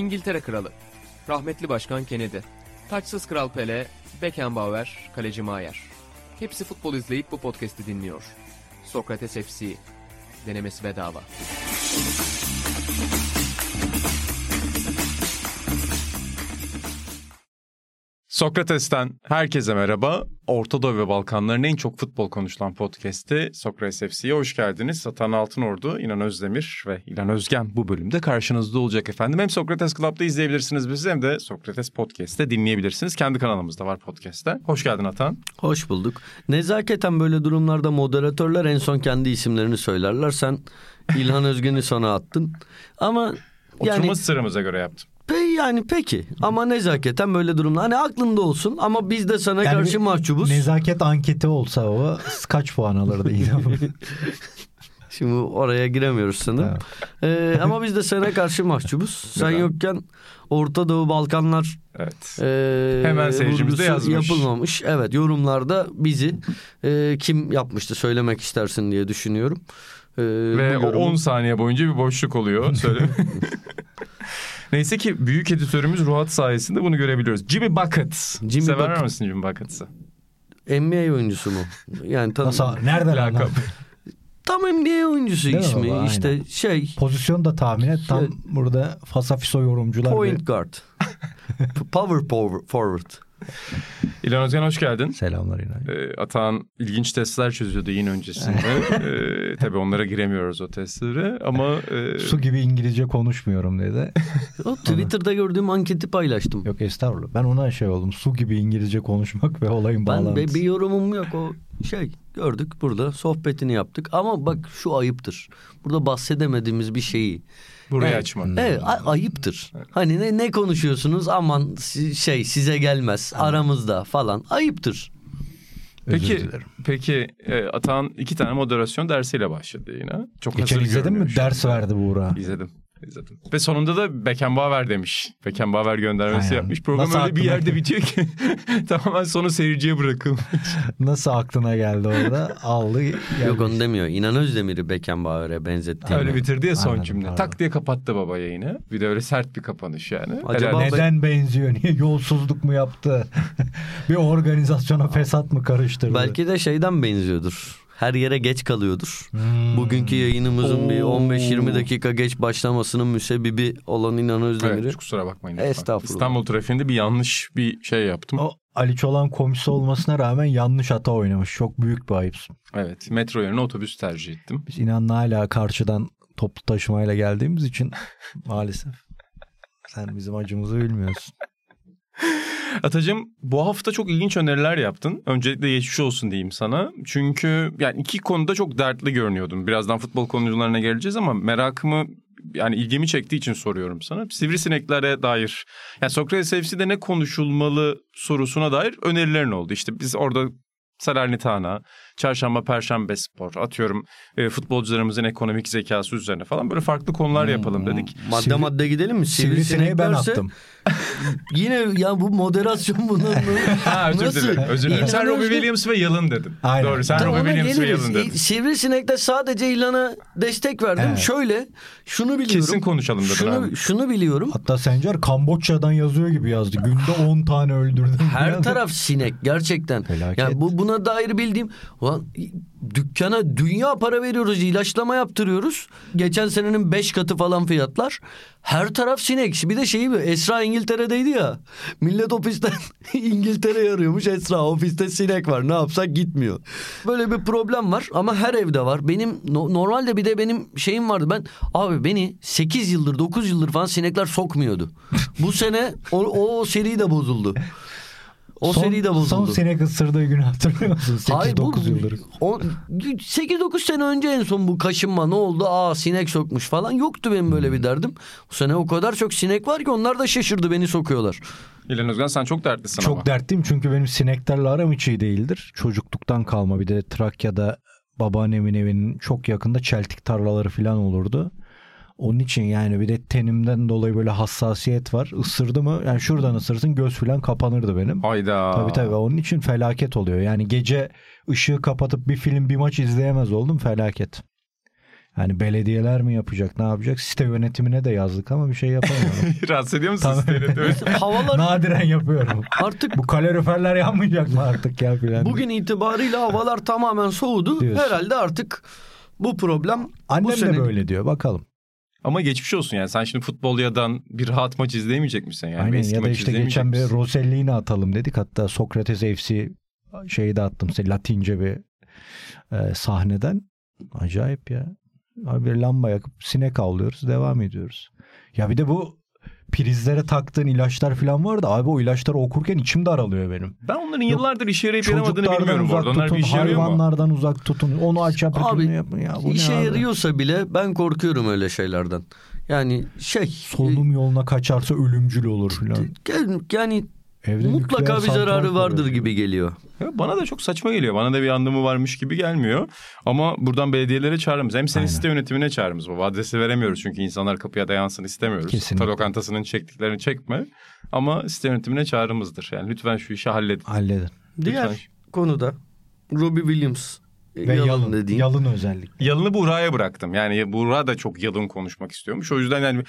İngiltere Kralı, rahmetli Başkan Kennedy, taçsız Kral Pele, Beckenbauer, Kaleci Maier. Hepsi futbol izleyip bu podcast'i dinliyor. Sokrates FC, denemesi bedava. Sokrates'ten herkese merhaba. Orta Doğu ve Balkanların en çok futbol konuşulan podcast'i Sokrates FC'ye hoş geldiniz. Satan Altınordu, İnan Özdemir ve İlan Özgen bu bölümde karşınızda olacak efendim. Hem Sokrates Club'da izleyebilirsiniz bizi hem de Sokrates Podcast'te dinleyebilirsiniz. Kendi kanalımızda var podcast'te. Hoş geldin Atan. Hoş bulduk. Nezaketen böyle durumlarda moderatörler en son kendi isimlerini söylerler. Sen İlhan Özgen'i sona attın. Ama Oturma yani sıramıza göre yaptım. Pe, yani peki ama nezaketen böyle durumlar. Hani aklında olsun ama biz de sana Yani karşı mahcubuz. Nezaket anketi olsa o kaç puan alırdı İlhan? Şimdi oraya giremiyoruz sanırım. Ee, ama biz de sana karşı mahcubuz. Sen Neden? yokken Orta Doğu Balkanlar Evet. e, Hemen seyircimiz de vurgusu yazmış. yapılmamış. Evet yorumlarda bizi e, kim yapmıştı söylemek istersin diye düşünüyorum. E, Ve o yorumu- 10 saniye boyunca bir boşluk oluyor. Söyle. Neyse ki büyük editörümüz Ruhat sayesinde bunu görebiliyoruz. Jimmy Bucket. Jimmy Sever Bucket. misin Jimmy Bucket'sı? NBA oyuncusu mu? Yani tam, Nasıl? Nereden Lakap. tam NBA oyuncusu Değil mi ismi. baba? işte Aynen. şey Pozisyon da tahmin et. Tam Şey- burada fasafiso yorumcular. point bir- guard. Power power- forward. İlhan Özgen hoş geldin. Selamlar İlhan. Ee, Atahan ilginç testler çözüyordu yine öncesinde. ee, tabii onlara giremiyoruz o testlere ama e, Su gibi İngilizce konuşmuyorum dedi. O Twitter'da gördüğüm anketi paylaştım. Yok estağfurullah. Ben ona şey oldum. Su gibi İngilizce konuşmak ve olayın Ben bağlantısı. be- bir yorumum yok o şey gördük burada sohbetini yaptık ama bak şu ayıptır. Burada bahsedemediğimiz bir şeyi. burayı Evet. açma. Evet a- ayıptır. Hani ne, ne konuşuyorsunuz aman şey size gelmez aramızda falan ayıptır. Peki, peki e, Atahan iki tane moderasyon dersiyle başladı yine. Çok Geçen izledin mi? Ders verdi Buğra. İzledim. İzledim. Ve sonunda da Beckenbauer demiş. Beckenbauer göndermesi Aynen. yapmış. Program Nasıl öyle bir yerde bitiyor ki tamamen sonu seyirciye bırakılmış. Nasıl aklına geldi orada? Aldı. Yok onu demiyor. İnan Özdemir'i Beckenbauer'e benzetti. Öyle bitirdi ya son Anladım, cümle. pardon. Tak diye kapattı baba yayını. Bir de öyle sert bir kapanış yani. Acaba- Helal. Neden benziyor? Niye yolsuzluk mu yaptı? bir organizasyona fesat mı karıştırdı? Belki de şeyden benziyordur. Her yere geç kalıyordur. Hmm. Bugünkü yayınımızın bir Oo. 15-20 dakika geç başlamasının müsebbibi olan İnan Özdemir'i. Evet, kusura bakmayın. Estağfurullah. İstanbul trafiğinde bir yanlış bir şey yaptım. O Ali Çolan komşusu olmasına rağmen yanlış hata oynamış. Çok büyük bir ayıp. Evet, metro yerine otobüs tercih ettim. Biz inanla hala karşıdan toplu taşımayla geldiğimiz için maalesef. Sen bizim acımızı bilmiyorsun. Atacığım bu hafta çok ilginç öneriler yaptın. Öncelikle geçmiş olsun diyeyim sana. Çünkü yani iki konuda çok dertli görünüyordun. Birazdan futbol konucularına geleceğiz ama merakımı yani ilgimi çektiği için soruyorum sana. Sivrisineklere dair yani Sokrates FC'de ne konuşulmalı sorusuna dair önerilerin oldu. İşte biz orada Salernitana, Çarşamba Perşembe Spor, atıyorum e, futbolcularımızın ekonomik zekası üzerine falan böyle farklı konular yapalım dedik. Madde Sivri- madde gidelim mi? Sivrisineği ben attım. Yine ya bu moderasyon bunun. Ha özür Nasıl? dilerim. Özür dilerim. Sen Robbie Williams ve Yalın dedin. Aynen. Doğru sen Tamam, Robbie Williams ve. Yalın dedin. E, Sivrisinek'te sadece ilana destek verdim. Evet. Şöyle şunu biliyorum. Kesin konuşalım dedin şunu, abi. şunu biliyorum. Hatta Sencer Kamboçya'dan yazıyor gibi yazdı. Günde 10 tane öldürdüm. Her taraf sinek gerçekten. Felaket. Yani bu buna dair bildiğim ulan dükkana dünya para veriyoruz, ilaçlama yaptırıyoruz. Geçen senenin 5 katı falan fiyatlar. Her taraf sinek. Bir de şeyi mi? Esra İngiltere'deydi ya. Millet ofisten İngiltere'ye arıyormuş. Esra ofiste sinek var. Ne yapsak gitmiyor. Böyle bir problem var ama her evde var. Benim no- normalde bir de benim şeyim vardı. Ben abi beni 8 yıldır 9 yıldır falan sinekler sokmuyordu. Bu sene o, o seri de bozuldu. O son, seri de bozuldu. Son sinek ısırdığı günü hatırlıyor musun? 8-9 yıldır. o- 8-9 sene önce en son bu kaşınma ne oldu? Aa sinek sokmuş falan. Yoktu benim böyle Hmm. bir derdim. Bu sene o kadar çok sinek var ki onlar da şaşırdı beni sokuyorlar. İlhan Özgen sen çok dertlisin Çok ama. dertliyim çünkü benim sineklerle aram hiç iyi değildir. Çocukluktan kalma bir de Trakya'da babaannemin evinin çok yakında çeltik tarlaları falan olurdu. Onun için yani bir de tenimden dolayı böyle hassasiyet var. Isırdı mı yani şuradan ısırsın göz falan kapanırdı benim. Hayda. Tabii tabii onun için felaket oluyor. Yani gece ışığı kapatıp bir film bir maç izleyemez oldum felaket. Yani belediyeler mi yapacak ne yapacak? Site yönetimine de yazdık ama bir şey yapamadım. Rahatsız ediyor musun siteyi? Evet. Havalar Nadiren yapıyorum. artık Bu kaloriferler yanmayacak mı artık ya filan. bugün itibarıyla havalar tamamen soğudu. Diyorsun. Herhalde artık bu problem bu Annem sene de böyle diyor bakalım. Ama geçmiş olsun yani. Sen şimdi futbol yadan bir rahat maç izleyemeyecek misin? Yani Aynen ya da işte geçen bir? Rossellini atalım dedik. Hatta Sokrates FC şeyi de attım size Latince bir e, sahneden. Acayip ya. Abi bir lamba yakıp sinek avlıyoruz devam ediyoruz. Ya bir de bu prizlere taktığın ilaçlar falan var da abi o ilaçları okurken içim daralıyor benim. Ben onların yıllardır işe yarayıp yaramadığını bilmiyorum bu uzak arada. Onlar tutun, bir işe yarıyor mu? hayvanlardan uzak tutun. Onu aç yap, Abi, ya. Bu ne işe abi? yarıyorsa bile ben korkuyorum öyle şeylerden. Yani şey Solunum yoluna kaçarsa ölümcül olur falan. yani Evde mutlaka bir zararı vardır kuruyor. gibi geliyor. Ya Bana da çok saçma geliyor. Bana da bir anlamı varmış gibi gelmiyor. Ama buradan belediyelere çağrımız. Hem senin Aynen. site yönetimine çağrımız. Bu adresi veremiyoruz çünkü insanlar kapıya dayansın istemiyoruz. Kesinlikle. Ta lokantasının çektiklerini çekme. Ama site yönetimine çağrımızdır. Yani lütfen şu işi halledin. Halledin. Diğer Lütfen. konuda Robbie Williams Ve yalan, yalın, dediğin. yalın özellikle. Yalını Buğra'ya bıraktım. Yani Buğra da çok yalın konuşmak istiyormuş. O yüzden yani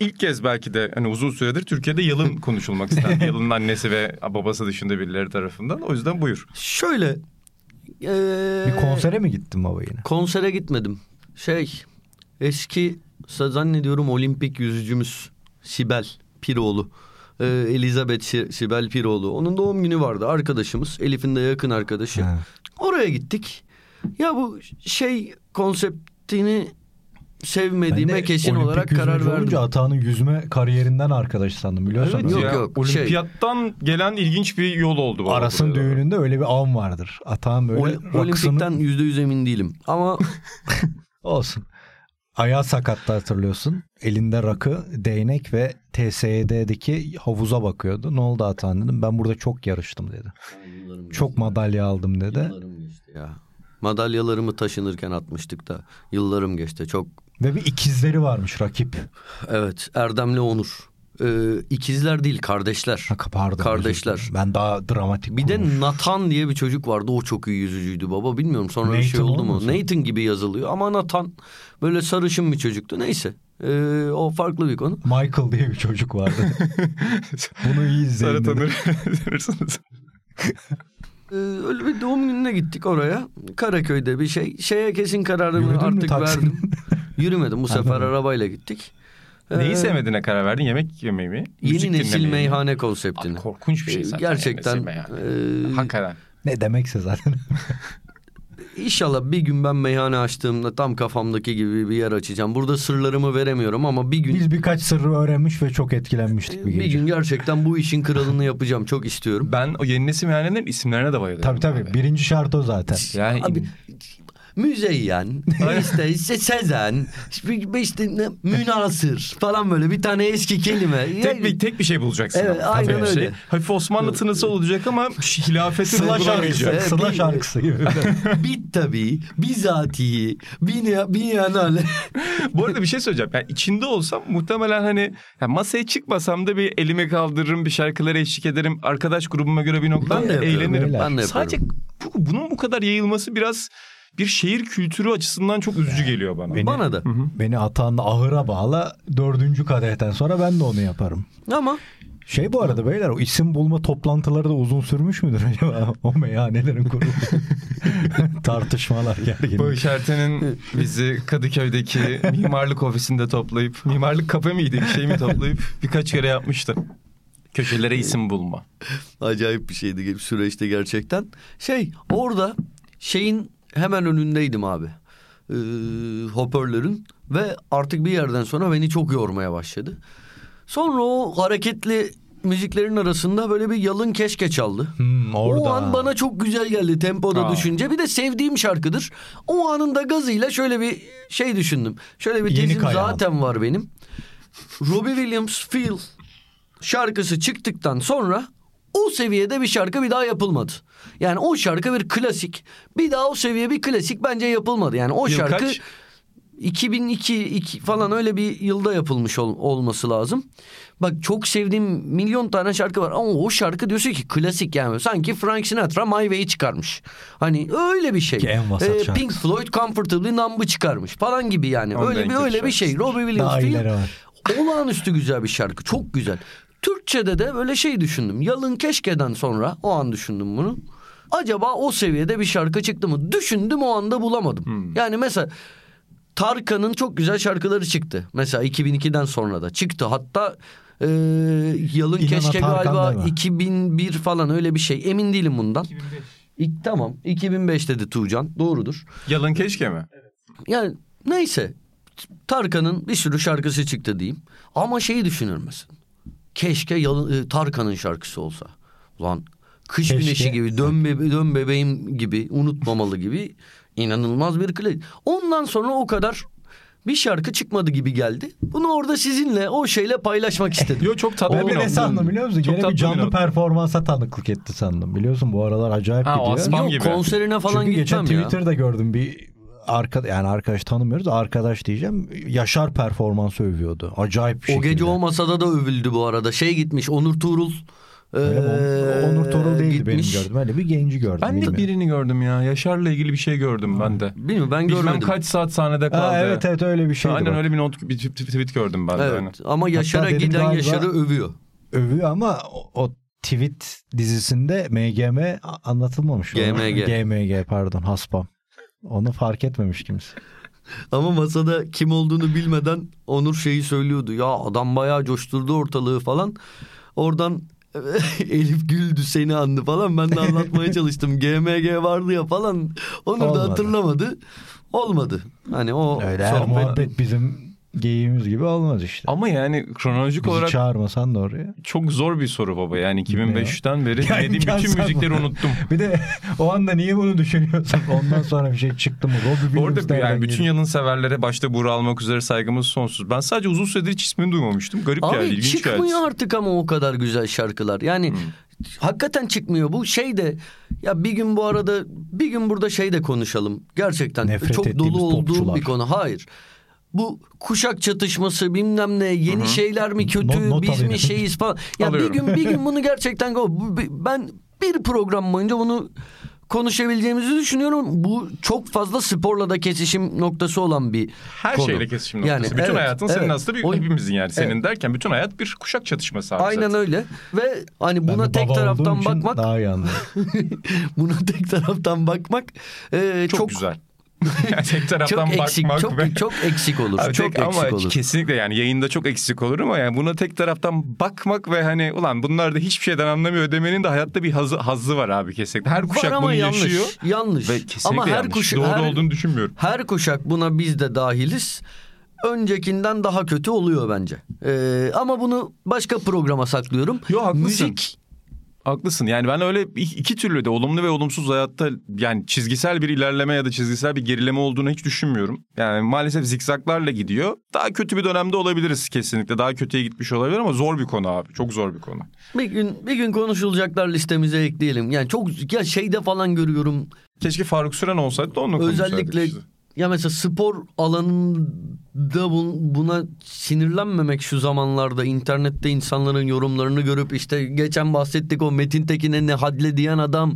ilk kez belki de hani uzun süredir Türkiye'de yalın konuşulmak istendi. Yalının annesi ve babası dışında birileri tarafından. O yüzden buyur. Şöyle eee, Bir konsere mi gittin baba yine? konsere gitmedim. Şey eski zannediyorum olimpik yüzücümüz Sibel Piroğlu. Ee, Elizabeth Si- Sibel Piroğlu. Onun doğum günü vardı arkadaşımız. Elif'in de yakın arkadaşı. Ha. Oraya gittik. Ya bu şey konseptini sevmediğime Ben kesin olarak karar verdim. olunca Atağan'ın yüzme kariyerinden arkadaş sandım biliyorsun. Evet Yok, ya, yok, şey- Olimpiyattan gelen ilginç bir yol oldu. Aras'ın düğününde öyle bir an vardır. Atağın böyle Ol- Olimpikten yüzde yüz emin değilim. Ama olsun. Ayağı sakattı hatırlıyorsun. Elinde rakı, değnek ve TSE'deki havuza bakıyordu. Ne oldu Atahan dedim. Ben burada çok yarıştım dedi. Çok madalya aldım dedi. Ya. Madalyalarımı taşınırken atmıştık da yıllarım geçti. Çok Ve bir ikizleri varmış rakip. evet Erdem'le Onur. Ee, ikizler değil kardeşler. Ha, pardon. Kardeşler. Ben daha dramatik Bir de kurmuş. Nathan diye bir çocuk vardı. O çok iyi yüzücüydü baba. Bilmiyorum sonra bir şey Nathan oldu mu? olmasın? Nathan gibi yazılıyor ama Nathan böyle sarışın bir çocuktu. Neyse. Ee, o farklı bir konu. Michael diye bir çocuk vardı. Bunu iyi izleyin. Sarı tanır. Ee, öyle bir doğum gününe gittik oraya. Karaköy'de bir şey. Şeye kesin kararımı Yürüdün artık verdim. Yürümedim. Bu sefer arabayla gittik. Ee, Neyi sevmediğine karar verdin? Yemek yemeyi mi? Yeni Müzik nesil dinlemeyi meyhane konseptini. Abi korkunç bir şey Ee, zaten. Gerçekten. e, Hakikaten. Ne demekse zaten. İnşallah bir gün ben meyhane açtığımda tam kafamdaki gibi bir yer açacağım. Burada sırlarımı veremiyorum ama bir gün Biz birkaç sırrı öğrenmiş ve çok etkilenmiştik bir bir gece. gün gerçekten bu işin kralını yapacağım. Çok istiyorum. Ben o yeni nesil meyhanelerin isimlerine de bayılıyorum. Tabii tabii. abi. Birinci şart o zaten. Yani Abi Müzeyyen, işte, işte Sezen, işte, münasır falan böyle bir tane eski kelime. tek bir tek bir şey bulacaksın. Evet, ama. aynen Tabii. öyle. Şey, hafif Osmanlı tınısı olacak ama hilafeti Sıla şarkısı. Sıla şarkısı gibi. Bit tabii, bizatihi, bin, bin yanale. Bu arada bir şey söyleyeceğim. Yani içinde olsam muhtemelen hani yani masaya çıkmasam da bir elimi kaldırırım, bir şarkılara eşlik ederim. Arkadaş grubuma göre bir noktada Ben de yapıyorum, eğlenirim. Ben de Sadece yapıyorum. bu, bunun bu kadar yayılması biraz bir şehir kültürü açısından çok üzücü geliyor bana. Beni- Bana da. Beni atağında ahıra bağla. Dördüncü kadehten sonra ben de onu yaparım. Ama Şey bu arada beyler o isim bulma toplantıları da uzun sürmüş müdür acaba? O meyhanelerin kurulu. Tartışmalar gergin. Bağış Erten'in bizi Kadıköy'deki mimarlık ofisinde toplayıp, mimarlık kafe miydi bir şey mi toplayıp birkaç kere yapmıştı. Köşelere isim bulma. acayip bir şeydi süreçte gerçekten. Şey orada şeyin hemen önündeydim abi. Ee, hoparlörün ve artık bir yerden sonra beni çok yormaya başladı. Sonra o hareketli müziklerin arasında böyle bir yalın keşke çaldı. Hmm, orada. O an bana çok güzel geldi tempoda Aa. düşünce. Bir de sevdiğim şarkıdır. O anın da gazıyla şöyle bir şey düşündüm. Şöyle bir Yeni tezim kayağın. zaten var benim. Robbie Williams Feel şarkısı çıktıktan sonra o seviyede bir şarkı bir daha yapılmadı. Yani o şarkı bir klasik. Bir daha o seviye bir klasik bence yapılmadı. Yani o Yıl şarkı kaç? 2002 iki falan öyle bir yılda yapılmış ol- olması lazım. Bak çok sevdiğim milyon tane şarkı var ama o şarkı diyorsun ki klasik yani sanki Frank Sinatra My Way'i çıkarmış. Hani öyle bir şey. Ki en vasat şarkısı. Pink Floyd Comfortably Numb'ı çıkarmış falan gibi yani. Öyle bir öyle bir şey. Robbie Williams ileri var. Olağanüstü güzel bir şarkı. Çok güzel. Türkçe'de de böyle şey düşündüm. Yalın Keşke'den sonra o an düşündüm bunu. Acaba o seviyede bir şarkı çıktı mı? Düşündüm o anda bulamadım. Hmm. Yani mesela Tarkan'ın çok güzel şarkıları çıktı. Mesela 2002'den sonra da çıktı. Hatta e, Yalın İnan'a Keşke Tarkan galiba deme. 2001 falan öyle bir şey. Emin değilim bundan. İlk, tamam 2005 dedi Tuğcan. Doğrudur. Yalın keşke mi? Yani neyse Tarkan'ın bir sürü şarkısı çıktı diyeyim. Ama şeyi düşünür müsün? Keşke Yalın, e, Tarkan'ın şarkısı olsa. Ulan kış Keşke. güneşi gibi dön, bebe, dön bebeğim gibi unutmamalı gibi inanılmaz bir klip. Ondan sonra o kadar bir şarkı çıkmadı gibi geldi. Bunu orada sizinle o şeyle paylaşmak istedim. Yo çok tatlı Ben bir de ne sandım biliyor musun? Çok Gene bir canlı nokta. performansa tanıklık etti sandım. Biliyorsun bu aralar acayip Ha, gidiyor. Aslan Yok gibi. konserine falan Çünkü geçen gitmem ya. Twitter'da gördüm bir arka yani arkadaş tanımıyoruz arkadaş diyeceğim. Yaşar performansı övüyordu. Acayip bir O şekilde. gece o masada da övüldü bu arada. Şey gitmiş Onur Tuğrul. Öyle mi? e, Onur Torul değildi benim gitmiş. gördüm. Öyle bir genci gördüm. Ben de bilmiyorum. birini gördüm ya. Yaşar'la ilgili bir şey gördüm ben de. Bilmiyorum ben Bilmem görmedim. kaç saat sahnede kaldı. Ha, evet evet öyle bir şeydi. Aynen bak. öyle bir not bir tweet, gördüm ben de. Evet aynen. ama Yaşar'a giden galiba- Yaşar'ı övüyor. Övüyor ama o, o tweet dizisinde MGM anlatılmamış. GMG. GMG pardon haspam. Onu fark etmemiş kimse. Ama masada kim olduğunu bilmeden Onur şeyi söylüyordu. Ya adam bayağı coşturdu ortalığı falan. Oradan Elif güldü seni andı falan. Ben de anlatmaya çalıştım. GMG vardı ya falan. Onur da Olmadı. hatırlamadı. Olmadı. Hani o Öyle her sohbet- muhabbet bizim geyiğimiz gibi olmaz işte. Ama yani kronolojik Bizi olarak çağırmasan da oraya. çok zor bir soru baba. Yani 2005'ten beri Ya dinlediğim bütün müzikleri unuttum. Bir de o anda niye bunu düşünüyorsun? Ondan sonra bir şey çıktı mı? Robbie Orada yani bütün geliyor? yalın severlere başta Buğra almak üzere saygımız sonsuz. Ben sadece uzun süredir hiç ismini duymamıştım. Garip Abi geldi, ilginç geldi. çıkmıyor artık ama o kadar güzel şarkılar. Yani Hmm. hakikaten çıkmıyor. Bu şey de ya bir gün bu arada bir gün burada şey de konuşalım. Gerçekten Nefret çok dolu topçular. bir konu. Hayır. Bu kuşak çatışması bilmem ne yeni şeyler mi kötü Not- not biz mi alayım. şeyiz falan. Ya Alıyorum. bir gün bir gün bunu gerçekten ben bir program boyunca bunu konuşabileceğimizi düşünüyorum. Bu çok fazla sporla da kesişim noktası olan bir Her konu. şeyle kesişim noktası. Yani bütün evet, hayatın senin evet. aslında bir O- hepimizin yani. Senin Evet. derken bütün hayat bir kuşak çatışması abi Aynen zaten. öyle. Ve hani Ben buna bir tek baba taraftan bakmak daha iyi buna tek taraftan bakmak e, Çok, çok, güzel. Yani tek taraftan çok eksik bakmak çok ve... çok eksik olur. Abi çok tek- eksik ama olur. kesinlikle yani yayında çok eksik olur ama yani buna tek taraftan bakmak ve hani ulan bunlar da hiçbir şeyden anlamıyor demenin de hayatta bir hazzı, hazzı var abi kesinlikle. Her kuşak Var bunu yanlış. yaşıyor Yanlış. ve kesinlikle ama her yanlış. kuşak Doğru her, olduğunu düşünmüyorum. her kuşak buna biz de dahiliz. Öncekinden daha kötü oluyor bence. Ee, ama bunu başka programa saklıyorum. Yo, haklısın. Müzik Haklısın yani ben öyle iki, türlü de olumlu ve olumsuz hayatta yani çizgisel bir ilerleme ya da çizgisel bir gerileme olduğunu hiç düşünmüyorum. Yani maalesef zikzaklarla gidiyor. Daha kötü bir dönemde olabiliriz kesinlikle. Daha kötüye gitmiş olabilir ama zor bir konu abi. Çok zor bir konu. bir gün bir gün konuşulacaklar listemize ekleyelim. Yani çok ya şeyde falan görüyorum. Keşke Faruk Süren olsaydı da onunla Özellikle. Ya mesela spor alanında bun- buna sinirlenmemek şu zamanlarda internette insanların yorumlarını görüp işte geçen bahsettik o Metin Tekin'e ne hadle diyen adam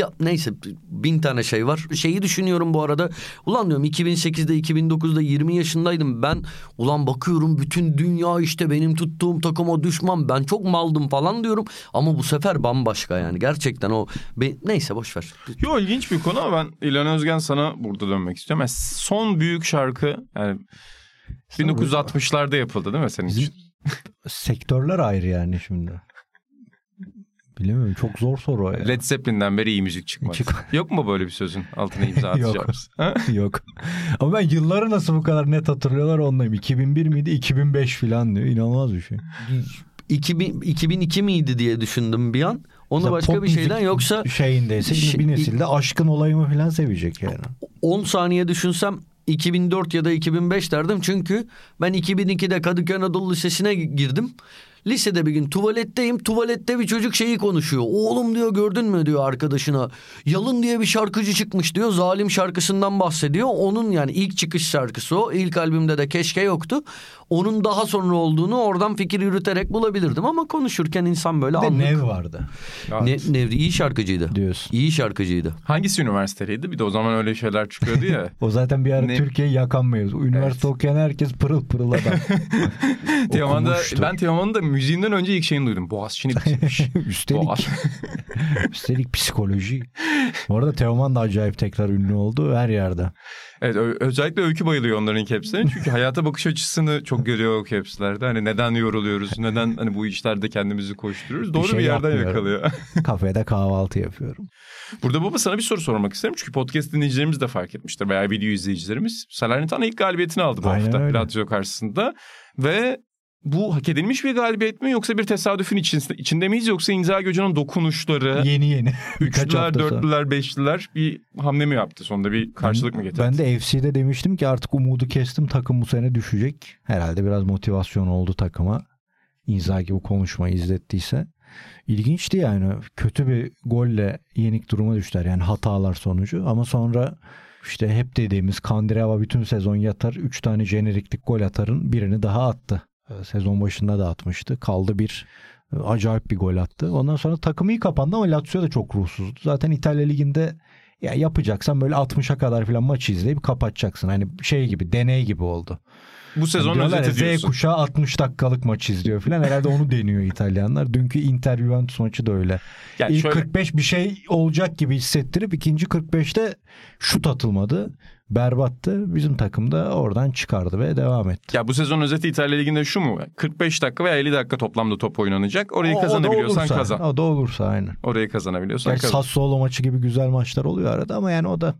ya neyse bin tane şey var. Şeyi düşünüyorum bu arada. Ulan diyorum 2008'de 2009'da 20 yaşındaydım. Ben ulan bakıyorum bütün dünya işte benim tuttuğum takıma düşman. Ben çok maldım falan diyorum. Ama bu sefer bambaşka yani. Gerçekten o be- neyse boş ver. Yo ilginç bir konu ama ben İlhan Özgen sana burada dönmek istiyorum. Yani son büyük şarkı yani 1960'larda yapıldı değil mi senin için? Sektörler ayrı yani şimdi. Bilemiyorum çok zor soru o ya. Led Zeppelin'den beri iyi müzik çıkmadı. Çık- Yok mu böyle bir sözün altına imza Yok. atacağımız? Ha? Yok. Ama ben yılları nasıl bu kadar net hatırlıyorlar onlayım. 2001 miydi 2005 falan diyor. İnanılmaz bir şey. 2000, 2002 miydi diye düşündüm bir an. Onu Mesela başka bir şeyden yoksa şeyindeyse Şey- bir nesilde aşkın olayımı falan sevecek yani. 10 saniye düşünsem 2004 ya da 2005 derdim. Çünkü ben 2002'de Kadıköy Anadolu Lisesi'ne girdim. Lisede bir gün tuvaletteyim. Tuvalette bir çocuk şeyi konuşuyor. Oğlum diyor gördün mü diyor arkadaşına. Yalın diye bir şarkıcı çıkmış diyor. Zalim şarkısından bahsediyor. Onun yani ilk çıkış şarkısı o. İlk albümde de keşke yoktu. Onun daha sonra olduğunu oradan fikir yürüterek bulabilirdim. Ama konuşurken insan böyle anlık. Nev vardı Ne, Nevri iyi şarkıcıydı. diyorsun. İyi şarkıcıydı. Hangisi üniversiteydi? Bir de o zaman öyle şeyler çıkıyordu ya. O zaten bir ara Ne- Türkiye'yi yakan mevzu. Üniversite okuyan herkes pırıl pırıl adam. Teoman'da, ben Teoman'ın da müziğinden önce ilk şeyini duydum. Boğaziçi'ni bitirmiş. Üstelik Boğaz. üstelik psikoloji. Bu arada Teoman da acayip tekrar ünlü oldu her yerde. Evet özellikle Öykü bayılıyor onların caps'lerine. Çünkü hayata bakış açısını çok görüyor o caps'lerde. Hani neden yoruluyoruz? Neden hani bu işlerde kendimizi koşturuyoruz? Doğru bir, şey yerden yapmıyorum. yakalıyor. Kafede kahvaltı yapıyorum. Burada baba sana bir soru sormak isterim. Çünkü podcast dinleyicilerimiz de fark etmiştir veya video izleyicilerimiz. Salernitana ilk galibiyetini aldı bu Aynen hafta öyle. Lazio karşısında. Ve bu hak edilmiş bir galibiyet mi yoksa bir tesadüfün içinde, içinde miyiz yoksa Inzaghi Hoca'nın dokunuşları, Yeni yeni. Üçlüler, hafta sonra. dörtlüler, beşliler bir hamle mi yaptı? Sonunda bir karşılık mı getirdi? Ben de FC'de demiştim ki artık umudu kestim takım bu sene düşecek. Herhalde biraz motivasyon oldu takıma. Inzaghi bu konuşmayı izlettiyse. İlginçti yani. Kötü bir golle yenik duruma düştüler. Yani hatalar sonucu. Ama sonra işte hep dediğimiz Kandireva bütün sezon yatar. 3 tane jeneriklik gol atarın birini daha attı. Ee, Sezon başında da atmıştı. Kaldı bir e, acayip bir gol attı. Ondan sonra takım iyi kapandı ama Lazio da çok ruhsuzdu. Zaten İtalya Ligi'nde ya yapacaksan böyle 60'a kadar falan maçı izleyip kapatacaksın. Hani şey gibi deney gibi oldu. bu sezon Diyorlar ya, özeti Z kuşağı 60 dakikalık maç izliyor falan. Herhalde onu deniyor İtalyanlar. Dünkü Inter Juventus maçı da öyle. Yani İlk şöyle- 45 bir şey olacak gibi hissettirip ikinci 45'te şut atılmadı. Berbattı. Bizim takım da oradan çıkardı ve devam etti. Ya bu sezon özeti İtalya Ligi'nde şu mu? 45 dakika veya 50 dakika toplamda top oynanacak. Orayı O- o kazanabiliyorsan olursa, kazan. O da olursa aynen. Orayı kazanabiliyorsan Gerçi kazan. Sassuolo maçı gibi güzel maçlar oluyor arada ama yani o da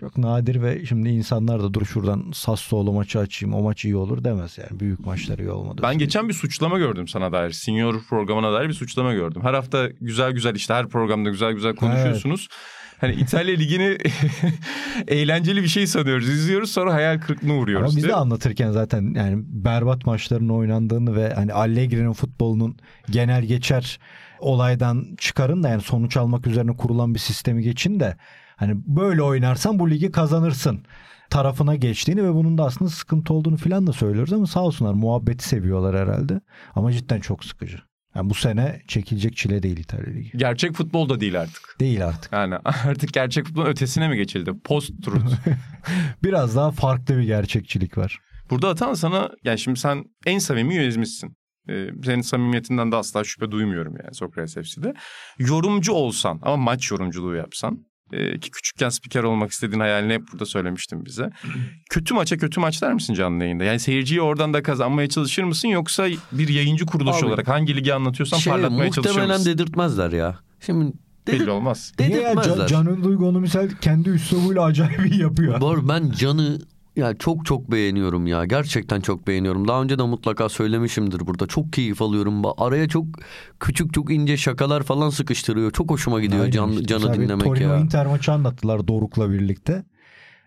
çok nadir ve şimdi insanlar da dur şuradan Sassuolo maçı açayım o maç iyi olur demez yani. Büyük maçlar iyi olmadı. Ben geçen bir suçlama gördüm sana dair. Senior programına dair bir suçlama gördüm. Her hafta güzel güzel işte her programda güzel güzel konuşuyorsunuz. Hani İtalya Ligi'ni eğlenceli bir şey sanıyoruz. İzliyoruz sonra hayal kırıklığına uğruyoruz. Ama biz de anlatırken zaten yani berbat maçların oynandığını ve hani Allegri'nin futbolunun genel geçer olaydan çıkarın da yani sonuç almak üzerine kurulan bir sistemi geçin de hani böyle oynarsan bu ligi kazanırsın tarafına geçtiğini ve bunun da aslında sıkıntı olduğunu falan da söylüyoruz ama sağ olsunlar muhabbeti seviyorlar herhalde. Ama cidden çok sıkıcı. Yani bu sene çekilecek çile değil İtalya Ligi. Gerçek futbol da değil artık. Değil artık. Yani artık gerçek futbolun ötesine mi geçildi? Post truth. Biraz daha farklı bir gerçekçilik var. Burada Atan sana yani şimdi sen en samimi yönetmişsin. Ee, senin samimiyetinden de asla şüphe duymuyorum yani Sokrates FC'de. Yorumcu olsan ama maç yorumculuğu yapsan e, ki küçükken spiker olmak istediğin hayalini hep burada söylemiştin bize. kötü maça kötü maç der misin canlı yayında? Yani seyirciyi oradan da kazanmaya çalışır mısın yoksa bir yayıncı kuruluş Abi, olarak hangi ligi anlatıyorsan Şey, parlatmaya çalışır muhtemelen mısın? dedirtmezler ya. Şimdi Belli olmaz. Niye ya? dedirtmezler. Can, Can'ın Duygu onu misal kendi üslubuyla acayip iyi yapıyor. Bu arada ben Can'ı ya çok çok beğeniyorum ya. Gerçekten çok beğeniyorum. Daha önce de mutlaka söylemişimdir burada. Çok keyif alıyorum. Araya çok küçük çok ince şakalar falan sıkıştırıyor. Çok hoşuma gidiyor Aynen Can, işte. Can'ı Mesela dinlemek Torino ya. Inter maçı anlattılar Doruk'la birlikte.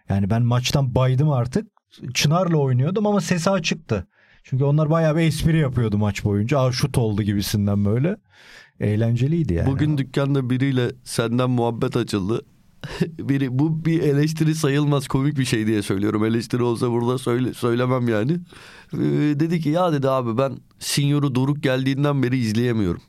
Yani ben maçtan baydım artık. Çınar'la oynuyordum ama sesi açıktı. Çünkü onlar bayağı bir espri yapıyordu maç boyunca. Aa şut oldu gibisinden böyle. Eğlenceliydi yani. Bugün dükkanda biriyle senden muhabbet açıldı. Biri bu bir eleştiri sayılmaz komik bir şey diye söylüyorum. Eleştiri olsa burada söyle, söylemem yani. Ee, dedi ki ya dedi abi ben Sinyor'u Doruk geldiğinden beri izleyemiyorum.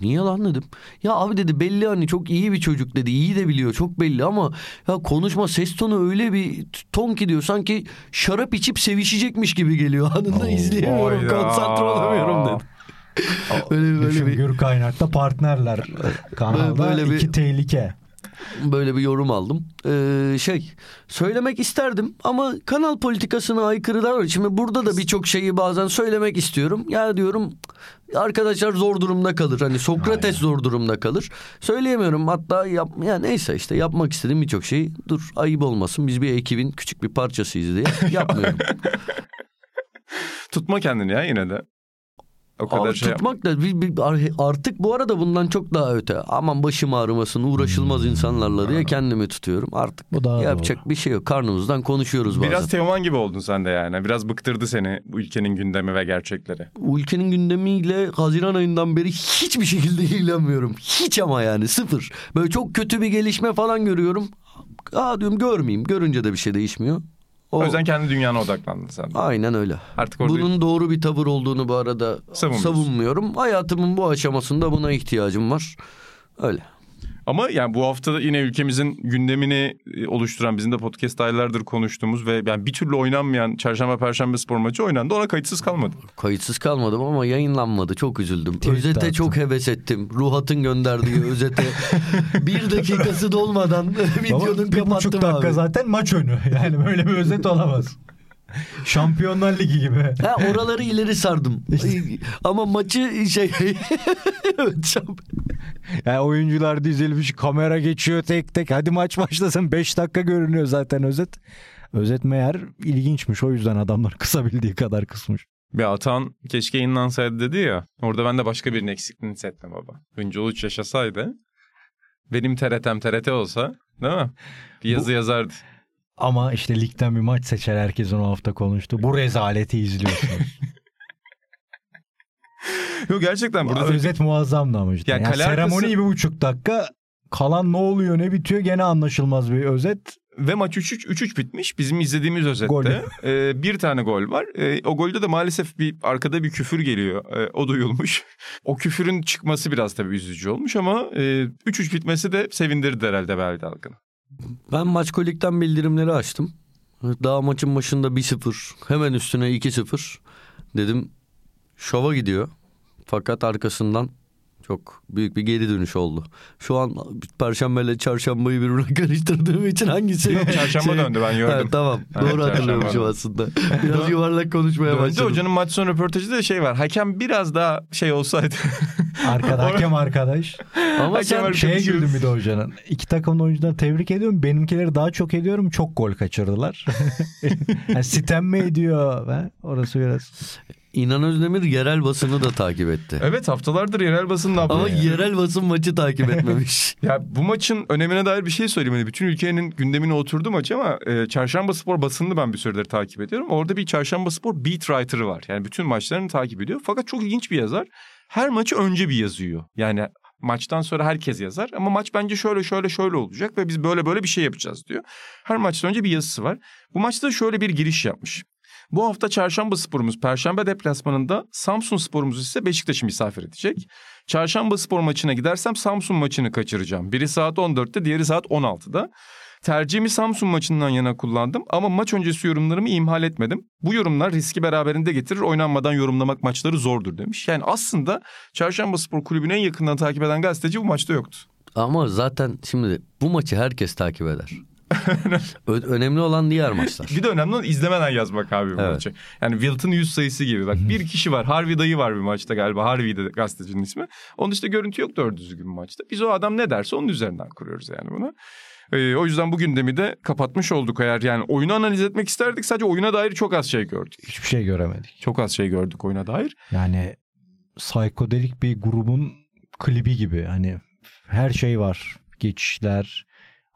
Niye lan dedim. Ya abi dedi belli hani çok iyi bir çocuk dedi. iyi de biliyor çok belli ama ya konuşma ses tonu öyle bir ton ki diyor. Sanki şarap içip sevişecekmiş gibi geliyor. Anında Oo, izleyemiyorum hayda. konsantre olamıyorum dedi. Böyle, böyle Düşün bir Gür Kaynak'ta partnerler kanalda Böyle bir- iki tehlike. Böyle bir yorum aldım. Ee, şey söylemek isterdim ama kanal politikasına aykırı davranıyor. Şimdi burada da birçok şeyi bazen söylemek istiyorum. Ya diyorum arkadaşlar zor durumda kalır. Hani Sokrates zor durumda kalır. Söyleyemiyorum hatta yap ya neyse işte yapmak istediğim birçok şey dur ayıp olmasın. Biz bir ekibin küçük bir parçasıyız diye yapmıyorum. Tutma kendini ya yine de. O kadar Abi şey tutmak da artık bu arada bundan çok daha öte. Aman başım ağrımasın uğraşılmaz Hmm. insanlarla diye kendimi tutuyorum. Artık Bu daha yapacak bir şey yok. Karnımızdan konuşuyoruz bazen. Biraz Teoman gibi oldun sen de yani. Biraz bıktırdı seni bu ülkenin gündemi ve gerçekleri. Ülkenin gündemiyle Haziran ayından beri hiçbir şekilde ilgilenmiyorum. Hiç ama yani sıfır. Böyle çok kötü bir gelişme falan görüyorum. Aa diyorum görmeyeyim. Görünce de bir şey değişmiyor. O, O yüzden kendi dünyana odaklandın sen. de. Aynen öyle. Artık orada Bunun doğru bir tavır olduğunu bu arada savunmuyorum. Hayatımın bu aşamasında buna ihtiyacım var. Öyle. Ama yani bu hafta yine ülkemizin gündemini e, oluşturan bizim de podcast aylardır konuştuğumuz ve yani bir türlü oynanmayan çarşamba perşembe spor maçı oynandı. Ona kayıtsız kalmadı. Kayıtsız kalmadım ama yayınlanmadı. Çok üzüldüm. Tweet özete attım. çok heves ettim. Ruhat'ın gönderdiği özete. bir dakikası dolmadan videonun bir buçuk kapattım dakika abi. zaten maç önü. Yani böyle bir özet olamaz. Şampiyonlar Ligi gibi. Ha oraları ileri sardım. Ama maçı şey Yani oyuncular dizilmiş, kamera geçiyor tek tek. Hadi maç başlasın 5 dakika görünüyor zaten özet. Özet meğer ilginçmiş. O yüzden adamlar kısabildiği kadar kısmış. Bir Atan keşke yayınlansaydı dedi ya. Orada ben de başka birinin eksikliğini hissettim baba. Hıncal Uç yaşasaydı. Benim TRT'm TRT olsa değil mi? Bir yazı yazardı. Ama işte ligden bir maç seçer herkesin o hafta konuştu. Bu rezaleti izliyorsunuz. Yok gerçekten burada özet muazzamdı ama işte. Ya Yani kale arkası- seremoni bir buçuk dakika. Kalan ne oluyor ne bitiyor gene anlaşılmaz bir özet. Ve maç 3-3 3-3 bitmiş. Bizim izlediğimiz özette Golü. e, bir tane gol var. E, o golde de maalesef bir arkada bir küfür geliyor. E, o duyulmuş. o küfürün çıkması biraz tabii üzücü olmuş ama e, 3-3 bitmesi de sevindirdi herhalde Beldi Dalgın. Ben maç kolikten bildirimleri açtım. Daha maçın başında 1-0. Hemen üstüne 2-0. Dedim şova gidiyor. Fakat arkasından çok büyük bir geri dönüş oldu. Şu an Perşembe ile Çarşambayı birbirine karıştırdığım için hangisi? Yok, Çarşamba döndü, ben gördüm. Evet, tamam Evet, doğru hatırlıyormuşum aslında. Biraz yuvarlak konuşmaya Döndü başladım. hocanın maç sonu röportajında da şey var. Hakem biraz daha şey olsaydı. Arkada hakem arkadaş. Ama Hakem sen arkadaş- Şeye güldüm bir de hocanın. İki takımın oyuncularını tebrik ediyorum. Benimkileri daha çok ediyorum. Çok gol kaçırdılar. yani sitem mi ediyor? Ha? Orası biraz. İnan Özdemir yerel basını da takip etti. evet haftalardır yerel basın ne yapıyor? Ama yerel basın maçı takip etmemiş. Ya bu maçın önemine dair bir şey söyleyeyim. Hani bütün ülkenin gündemine oturdu maç ama e, Çarşamba Spor basınını ben bir süredir takip ediyorum. Orada bir Çarşamba Spor beat writer'ı var. Yani bütün maçlarını takip ediyor. Fakat çok ilginç bir yazar. Her maçı önce bir yazıyor. Yani maçtan sonra herkes yazar ama maç bence şöyle şöyle şöyle olacak ve biz böyle böyle bir şey yapacağız diyor. Her maçtan önce bir yazısı var. Bu maçta şöyle bir giriş yapmış. Bu hafta Çarşamba Spor'umuz Perşembe deplasmanında Samsun Spor'umuz ise Beşiktaş'ı misafir edecek. Çarşamba Spor maçına gidersem Samsun maçını kaçıracağım. Biri saat 14'te, diğeri saat 16'da. Tercihimi Samsun maçından yana kullandım ama maç öncesi yorumlarımı ihmal etmedim. Bu yorumlar riski beraberinde getirir, oynanmadan yorumlamak maçları zordur demiş. Yani aslında Çarşamba Spor Kulübü'nü en yakından takip eden gazeteci bu maçta yoktu. Ama zaten şimdi bu maçı herkes takip eder. Ö- önemli olan diğer maçlar. Bir de önemli olan izlemeden yazmak abi bu Evet. maçı. Yani Wilton yüz sayısı gibi. Bak bir kişi var. Harvey dayı var bir maçta galiba. Harvey de gazetecinin ismi. Onun işte görüntü yok doğru düzgün maçta. Biz o adam ne derse onun üzerinden kuruyoruz yani bunu. Ee, o yüzden bu gündemi de kapatmış olduk eğer yani oyunu analiz etmek isterdik sadece oyuna dair çok az şey gördük. Hiçbir şey göremedik. Çok az şey gördük oyuna dair. Yani psikodelik bir grubun klibi gibi. Hani her şey var. Geçişler,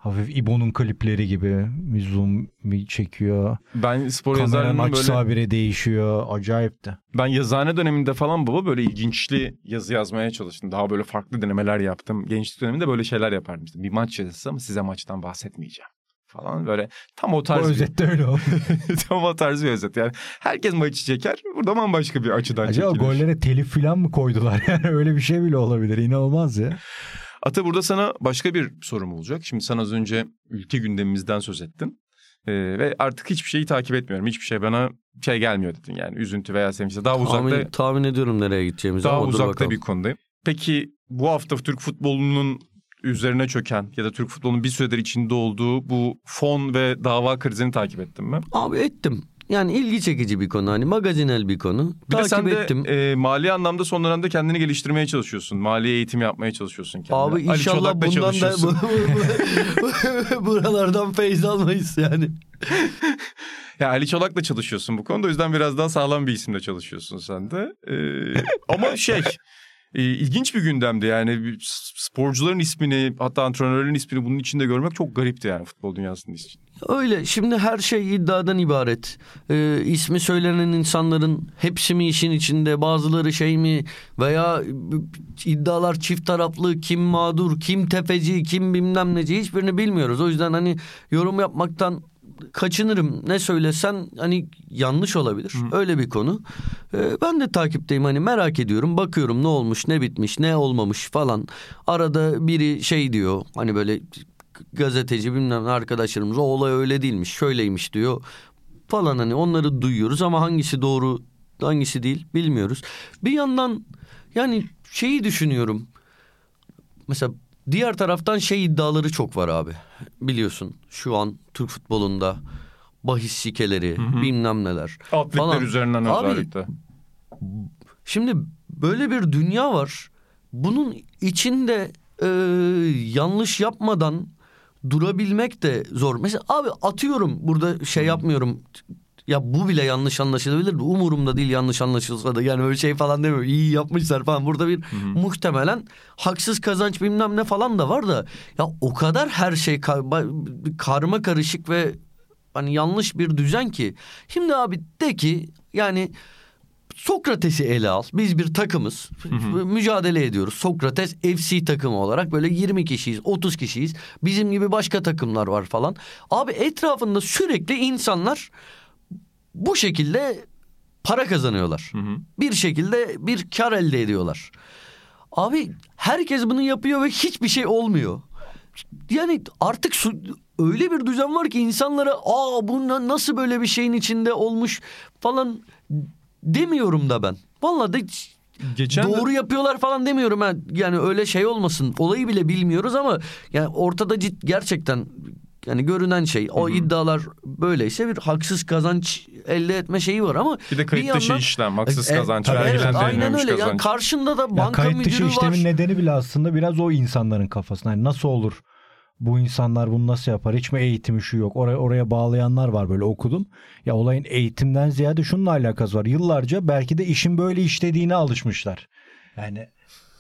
hafif İbo'nun klipleri gibi. Bir zoom bir çekiyor. Ben spor Kameranın yazarlığının açısı böyle habire değişiyor. Acayip de. ben yazıhane döneminde falan baba böyle ilginçli yazı yazmaya çalıştım. Daha böyle farklı denemeler yaptım. Gençlik döneminde böyle şeyler yapardım. İşte bir maç yazısı ama size maçtan bahsetmeyeceğim falan böyle tam o Bu tarz bir- özette öyle oldu. Tam o tarz bir özet. Yani herkes maçı çeker. Burada bambaşka bir açıdan Acaba çekilir. gollere telif falan mı koydular? Yani öyle bir şey bile olabilir. İnanılmaz ya. Ata burada sana başka bir sorum olacak. Şimdi sen az önce ülke gündemimizden söz ettin. Ee, ve artık hiçbir şeyi takip etmiyorum. Hiçbir şey bana şey gelmiyor dedin yani. Üzüntü veya sevinç. Daha tahmin, uzakta, tahmin ediyorum nereye gideceğimizi daha uzakta bakalım. bir konudayım. Peki bu hafta Türk futbolunun üzerine çöken ya da Türk futbolunun bir süredir içinde olduğu bu fon ve dava krizini takip ettin mi? Abi ettim. Yani ilgi çekici bir konu hani magazinel bir konu. Bir de Takip sen de ettim. e, mali anlamda son dönemde kendini geliştirmeye çalışıyorsun. Mali eğitim yapmaya çalışıyorsun kendine. Abi Ali inşallah bundan da çalışıyorsun. buralardan feyz almayız yani. Ya Ali Çolak'la çalışıyorsun bu konuda. O yüzden biraz daha sağlam bir isimle çalışıyorsun sen de. Ee, ama şey e, ilginç bir gündemdi yani sporcuların ismini hatta antrenörlerin ismini bunun içinde görmek çok garipti yani futbol dünyasının için. Öyle şimdi her şey iddiadan ibaret. Ee, ismi söylenen insanların hepsi mi işin içinde bazıları şey mi veya iddialar çift taraflı kim mağdur kim tefeci kim bilmem neci hiçbirini bilmiyoruz. O yüzden hani yorum yapmaktan kaçınırım. Ne söylesen hani yanlış olabilir. Öyle bir konu. Ee, ben de takipteyim hani merak ediyorum. Bakıyorum ne olmuş, ne bitmiş, ne olmamış falan. Arada biri şey diyor. Hani böyle gazeteci bilmem ne arkadaşlarımız o olay öyle değilmiş, şöyleymiş diyor falan hani onları duyuyoruz ama hangisi doğru, hangisi değil bilmiyoruz. Bir yandan yani şeyi düşünüyorum. Mesela diğer taraftan şey iddiaları çok var abi. Biliyorsun şu an Türk futbolunda bahis şikeleri, bilmem neler. Atletler falan. üzerinden Abi, özellikle. Şimdi böyle bir dünya var. Bunun içinde e, yanlış yapmadan durabilmek de zor. Mesela abi atıyorum burada şey yapmıyorum. Ya bu bile yanlış anlaşılabilir. Umurumda değil yanlış anlaşılsa da. Yani öyle şey falan demiyorum. İyi yapmışlar falan. Burada bir muhtemelen haksız kazanç bilmem ne falan da var da. Ya o kadar her şey kar- karma karışık ve hani yanlış bir düzen ki. Şimdi abi de ki yani Sokrates'i ele al. Biz bir takımız. Mücadele ediyoruz. Sokrates FC takımı olarak böyle 20 kişiyiz, 30 kişiyiz. Bizim gibi başka takımlar var falan. Abi etrafında sürekli insanlar bu şekilde para kazanıyorlar. Bir şekilde bir kar elde ediyorlar. Abi herkes bunu yapıyor ve hiçbir şey olmuyor. Yani artık su- öyle bir düzen var ki insanlara aa bu na- nasıl böyle bir şeyin içinde olmuş falan demiyorum da ben. Vallahi de Geçen de- doğru yapıyorlar falan demiyorum ben. Yani öyle şey olmasın. Olayı bile bilmiyoruz ama yani ortada cid, gerçekten yani görünen şey o iddialar böyleyse bir haksız kazanç elde etme şeyi var ama bir de kayıt dışı yandan- işlem, haksız E, kazanç, tabii, evet, aynen öyle. Yani kazanç. karşında da Ya banka kayıt dışı var. işlemin nedeni bile aslında biraz o insanların kafasında. Yani nasıl olur bu insanlar bunu nasıl yapar? Hiç mi eğitimi şu yok? Oraya, oraya bağlayanlar var böyle okudum. Ya olayın eğitimden ziyade şununla alakası var. Yıllarca belki de işin böyle işlediğine alışmışlar. Yani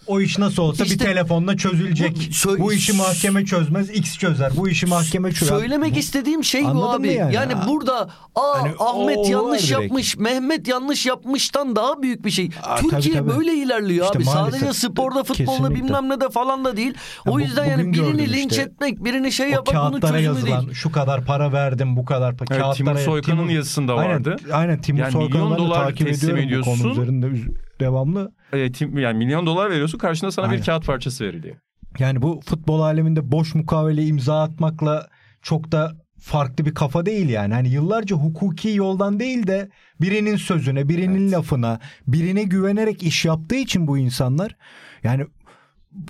o iş nasıl olsa İşte bir telefonla çözülecek. bu- Bu, işi mahkeme çözmez, X çözer. Bu işi mahkeme çözer. Söylemek Bu- istediğim şey bu Anladın abi. mı Yani, yani? burada aa Hani o- Ahmet o var yanlış direkt. yapmış, Mehmet yanlış yapmıştan daha büyük bir şey. Aa, Türkiye tabii, tabii. böyle ilerliyor İşte abi. maalesef. Sadece sporda, futbolda Kesinlikle. bilmem ne de falan da değil. Ya o bu- yüzden yani birini linç işte. etmek, birini şey o yapmak bunun çözümü yazılan değil. şu kadar para verdim bu kadar para. Evet, Timur Soykan'ın yazısında aynen, vardı. Aynen Timur Yani Soykan'ı takip ediyorum bu konu üzerinde üz- devamlı. E, tim- yani milyon dolar veriyorsun karşında sana bir Aynen. kağıt parçası veriliyor. Yani bu futbol aleminde boş mukavele imza atmakla çok da farklı bir kafa değil yani. Hani yıllarca hukuki yoldan değil de birinin sözüne, birinin lafına, birine güvenerek iş yaptığı için bu insanlar yani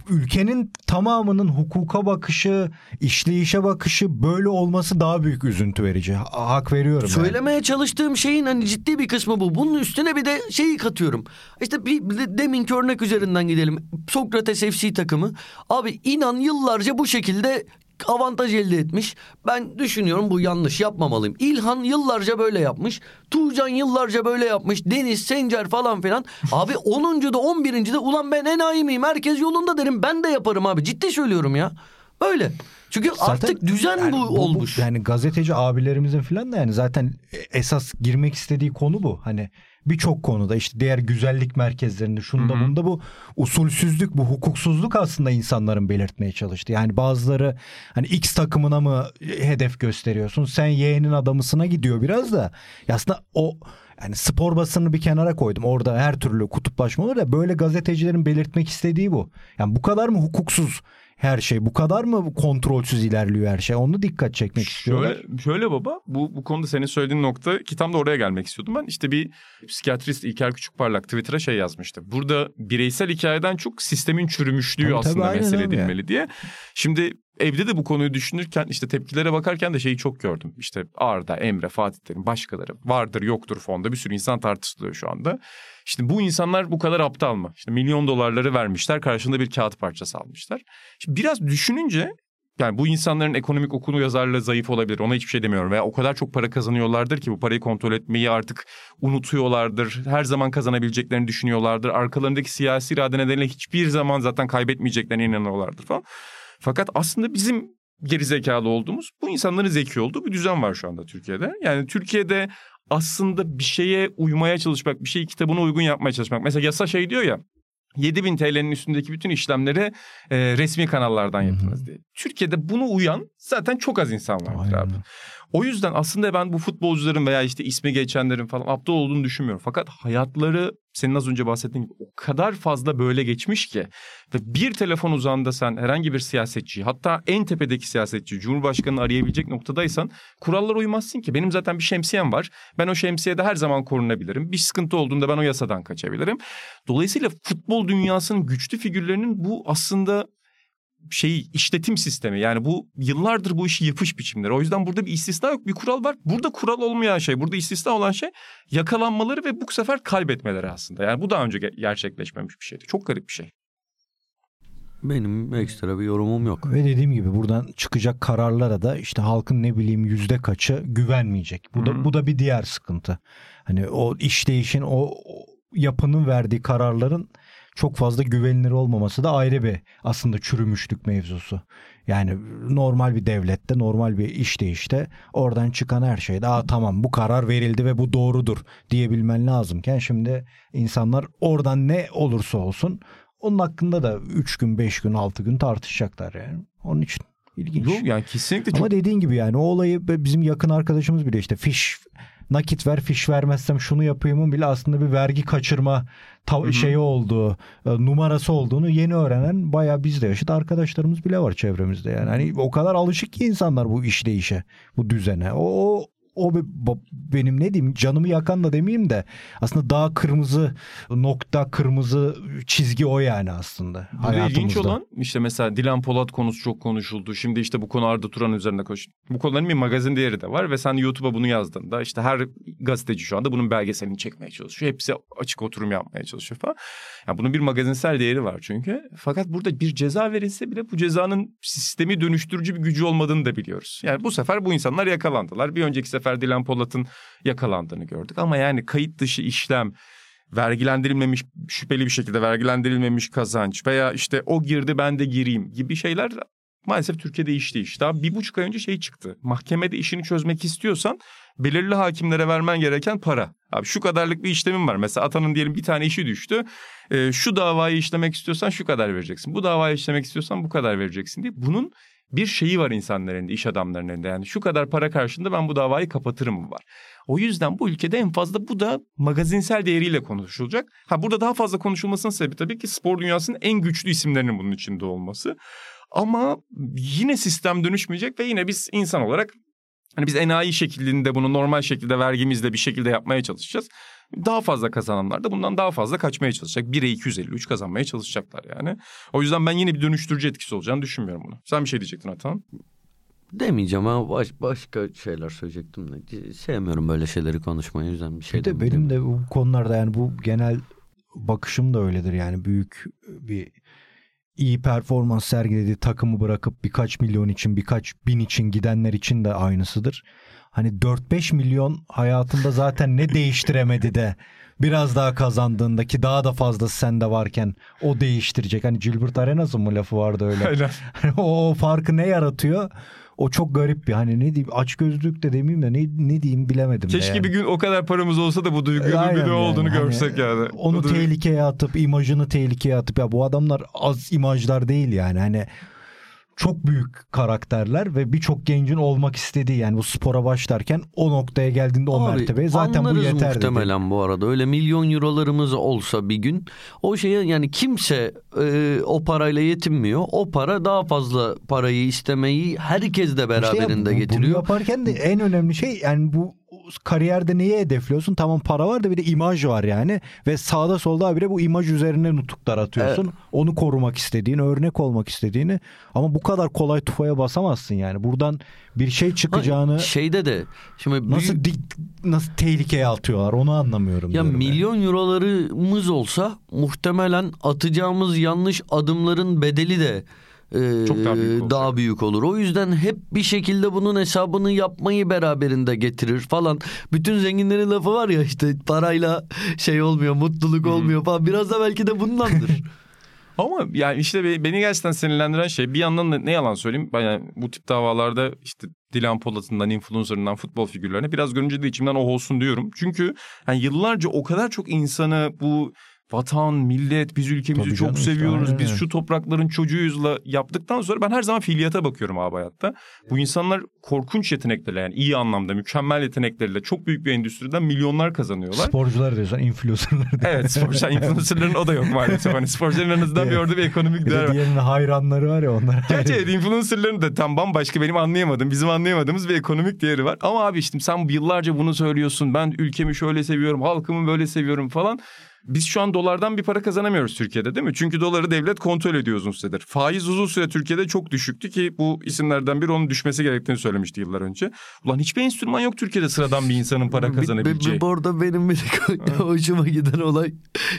ülkenin tamamının hukuka bakışı, işleyişe bakışı böyle olması daha büyük üzüntü verici. Ha- Hak veriyorum. yani. Söylemeye çalıştığım şeyin hani ciddi bir kısmı bu. Bunun üstüne bir de şeyi katıyorum. İşte bir bir de deminki örnek üzerinden gidelim. Sokrates FC takımı. Abi inan yıllarca bu şekilde avantaj elde etmiş. Ben düşünüyorum bu yanlış yapmamalıyım. İlhan yıllarca böyle yapmış. Tuğcan yıllarca böyle yapmış. Deniz, Sencer falan filan. Abi 10. da 11. de ulan ben enayi miyim? Herkes yolunda derim. Ben de yaparım abi. Ciddi söylüyorum ya. Böyle. Çünkü Zaten artık düzen yani bu, olmuş. yani gazeteci abilerimizin falan da yani zaten esas girmek istediği konu bu. Hani birçok konuda işte diğer güzellik merkezlerinde şunda bunda bu usulsüzlük bu hukuksuzluk aslında insanların belirtmeye çalıştı. Yani bazıları hani X takımına mı hedef gösteriyorsun sen Y'nin adamısına gidiyor biraz da aslında o yani spor basını bir kenara koydum. Orada her türlü kutuplaşma olur da böyle gazetecilerin belirtmek istediği bu. Yani bu kadar mı hukuksuz her şey? Bu kadar mı kontrolsüz ilerliyor her şey? Onu dikkat çekmek istiyorlar. Şöyle, şöyle baba bu, bu konuda senin söylediğin nokta ki tam da oraya gelmek istiyordum ben. İşte bir psikiyatrist İlker Küçükparlak Twitter'a şey yazmıştı. Burada bireysel hikayeden çok sistemin çürümüşlüğü Tabii, tabii, aslında aynen mesele edilmeli diye. Şimdi evde de bu konuyu düşünürken işte tepkilere bakarken de şeyi çok gördüm. İşte Arda, Emre, Fatih Terim, başkaları vardır yoktur fonda bir sürü insan tartışılıyor şu anda. İşte bu insanlar bu kadar aptal mı? İşte milyon dolarları vermişler karşında bir kağıt parçası almışlar. Şimdi biraz düşününce yani bu insanların ekonomik okunu yazarlığı zayıf olabilir. Ona hiçbir şey demiyorum. Veya o kadar çok para kazanıyorlardır ki bu parayı kontrol etmeyi artık unutuyorlardır. Her zaman kazanabileceklerini düşünüyorlardır. Arkalarındaki siyasi irade nedeniyle hiçbir zaman zaten kaybetmeyeceklerine inanıyorlardır falan. Fakat aslında bizim gerizekalı olduğumuz bu insanların zeki olduğu bir düzen var şu anda Türkiye'de. Yani Türkiye'de aslında bir şeye uymaya çalışmak, bir şeyi kitabına uygun yapmaya çalışmak. Mesela yasa şey diyor ya 7000 TL'nin üstündeki bütün işlemleri e, resmi kanallardan yapınız diye. Türkiye'de bunu uyan zaten çok az insan vardır Aynen. abi. O yüzden aslında ben bu futbolcuların veya işte ismi geçenlerin falan aptal olduğunu düşünmüyorum. Fakat hayatları senin az önce bahsettiğin gibi o kadar fazla böyle geçmiş ki ve bir telefon uzağında sen herhangi bir siyasetçiyi hatta en tepedeki siyasetçi Cumhurbaşkanı'nı arayabilecek noktadaysan kurallara uymazsın ki. Benim zaten bir şemsiyem var. Ben o şemsiyede her zaman korunabilirim. Bir sıkıntı olduğunda ben o yasadan kaçabilirim. Dolayısıyla futbol dünyasının güçlü figürlerinin bu aslında şey işletim sistemi yani bu yıllardır bu işi yapış biçimleri. O yüzden burada bir istisna yok bir kural var. Burada kural olmayan şey burada istisna olan şey yakalanmaları ve bu sefer kaybetmeleri aslında. Yani bu daha önce ge- gerçekleşmemiş bir şeydi. Çok garip bir şey. Benim ekstra bir yorumum yok. Ve dediğim gibi buradan çıkacak kararlara da işte halkın ne bileyim yüzde kaçı güvenmeyecek. Bu da bu da bir diğer sıkıntı. Hani o işleyişin o, o yapının verdiği kararların çok fazla güvenilir olmaması da ayrı bir aslında çürümüşlük mevzusu. Yani normal bir devlette, normal bir işleyişte oradan çıkan her şeyde Aa, tamam bu karar verildi ve bu doğrudur diyebilmen lazımken şimdi insanlar oradan ne olursa olsun onun hakkında da 3 gün, 5 gün, 6 gün tartışacaklar yani. Onun için ilginç. Yok yani kesinlikle çok Ama dediğin gibi yani o olayı bizim yakın arkadaşımız bile işte fiş nakit ver fiş vermezsem şunu yapayımın bile aslında bir vergi kaçırma ta- hı. şeyi olduğu e, numarası olduğunu yeni öğrenen bayağı bizde yaşıt arkadaşlarımız bile var çevremizde yani. Hani o kadar alışık ki insanlar bu işleyişe bu düzene o, o o benim ne diyeyim canımı yakan da demeyeyim de aslında daha kırmızı nokta kırmızı çizgi o yani aslında. Burada ilginç olan işte mesela Dilan Polat konusu çok konuşuldu. Şimdi işte bu konu Arda Turan üzerine koş. Bu konuların bir magazin değeri de var ve sen YouTube'a bunu yazdığında işte her gazeteci şu anda bunun belgeselini çekmeye çalışıyor. Hepsi açık oturum yapmaya çalışıyor falan. Yani bunun bir magazinsel değeri var çünkü. Fakat burada bir ceza verilse bile bu cezanın sistemi dönüştürücü bir gücü olmadığını da biliyoruz. Yani bu sefer bu insanlar yakalandılar. Bir önceki sefer Dilan Polat'ın yakalandığını gördük. Ama yani kayıt dışı işlem vergilendirilmemiş şüpheli bir şekilde vergilendirilmemiş kazanç veya işte o girdi ben de gireyim gibi şeyler maalesef Türkiye'de iş değil. Daha bir buçuk ay önce şey çıktı. Mahkemede işini çözmek istiyorsan belirli hakimlere vermen gereken para. Abi şu kadarlık bir işlemin var. Mesela Atan'ın diyelim bir tane işi düştü. Ee, şu davayı işlemek istiyorsan şu kadar vereceksin. Bu davayı işlemek istiyorsan bu kadar vereceksin diye. Bunun bir şeyi var insanların iş adamlarının elinde. Yani şu kadar para karşılığında ben bu davayı kapatırım var. O yüzden bu ülkede en fazla bu da magazinsel değeriyle konuşulacak. Ha burada daha fazla konuşulmasının sebebi tabii ki spor dünyasının en güçlü isimlerinin bunun içinde olması. Ama yine sistem dönüşmeyecek ve yine biz insan olarak hani biz enayi şeklinde bunu normal şekilde vergimizle bir şekilde yapmaya çalışacağız. Daha fazla kazananlar da bundan daha fazla kaçmaya çalışacak. 1'e 253 kazanmaya çalışacaklar yani. O yüzden ben yine bir dönüştürücü etkisi olacağını düşünmüyorum bunu. Sen bir şey diyecektin Atan. Demeyeceğim ama baş, başka şeyler söyleyecektim de. Sevmiyorum böyle şeyleri konuşmayı o yüzden bir şey Bir de benim de bu konularda yani bu genel bakışım da öyledir yani büyük bir iyi performans sergilediği takımı bırakıp birkaç milyon için birkaç bin için gidenler için de aynısıdır. Hani 4-5 milyon hayatında zaten ne değiştiremedi de biraz daha kazandığındaki daha da fazlası sende varken o değiştirecek. Hani Gilbert Arenas'ın mı lafı vardı öyle. Aynen. Hani o, o farkı ne yaratıyor? O çok garip bir hani ne diyeyim aç gözlük de demeyeyim de ne, ne diyeyim bilemedim Keşke yani. bir gün o kadar paramız olsa da bu duygunun Aynen bir ne yani. olduğunu Hani görsek yani. Onu tehlikeye atıp imajını tehlikeye atıp ya bu adamlar az imajlar değil yani hani çok büyük karakterler ve birçok gencin olmak istediği yani bu spora başlarken o noktaya geldiğinde o Abi, mertebeye zaten bu yeter dedi. muhtemelen bu arada. Öyle milyon eurolarımız olsa bir gün o şeye yani kimse e, o parayla yetinmiyor. O para daha fazla parayı istemeyi herkes de İşte ya beraberinde bu- Bunu getiriyor. yaparken de en önemli şey yani bu kariyerde neyi hedefliyorsun? Tamam para var da bir de imaj var yani. Ve sağda solda habire bu imaj üzerine nutuklar atıyorsun. Onu korumak istediğini, örnek olmak istediğini. Ama bu kadar kolay tufaya basamazsın yani. Buradan bir şey çıkacağını Ha, şeyde de şimdi nasıl büyük- dik, nasıl tehlikeye atıyorlar onu anlamıyorum. ya milyon eurolarımız olsa muhtemelen atacağımız yanlış adımların bedeli de e, Çok daha büyük olacak. daha büyük olur. O yüzden hep bir şekilde bunun hesabını yapmayı beraberinde getirir falan. Bütün zenginlerin lafı var ya işte parayla şey olmuyor, mutluluk olmuyor falan. Biraz da belki de bundandır. Ama yani işte be- beni gerçekten sinirlendiren şey bir yandan da ne yalan söyleyeyim ben yani bu tip davalarda işte Dilan Polat'ından, influencer'ından futbol figürlerine biraz görünce de içimden o olsun diyorum. Çünkü yani yıllarca o kadar çok insanı bu vatan, millet, biz ülkemizi Tabii çok işte, seviyoruz, aynen biz şu toprakların çocuğuyuzla yaptıktan sonra ben her zaman fiiliyata bakıyorum abi hayatta. Bu insanlar korkunç yeteneklerle yani iyi anlamda mükemmel yetenekleriyle çok büyük bir endüstriden milyonlar kazanıyorlar. Sporcular diyorsan influencerlar diyorsun. Evet sporcular influencerların o da yok maalesef. Hani sporcuların en azından bir orada bir ekonomik değer de var. diğerinin hayranları var ya onlar. Gerçi evet influencerların da tam bambaşka benim anlayamadığım, bizim anlayamadığımız bir ekonomik değeri var. Ama abi işte sen yıllarca bunu söylüyorsun. Ben ülkemi şöyle seviyorum, halkımı böyle seviyorum falan. Biz şu an dolardan bir para kazanamıyoruz Türkiye'de değil mi? Çünkü doları devlet kontrol ediyor uzun süredir. Faiz uzun süre Türkiye'de çok düşüktü ki bu isimlerden biri onun düşmesi gerektiğini söylemişti yıllar önce. Ulan hiçbir enstrüman yok Türkiye'de sıradan bir insanın para Bir- bir- kazanabileceği. bir- Bu arada benim bir hoşuma giden olay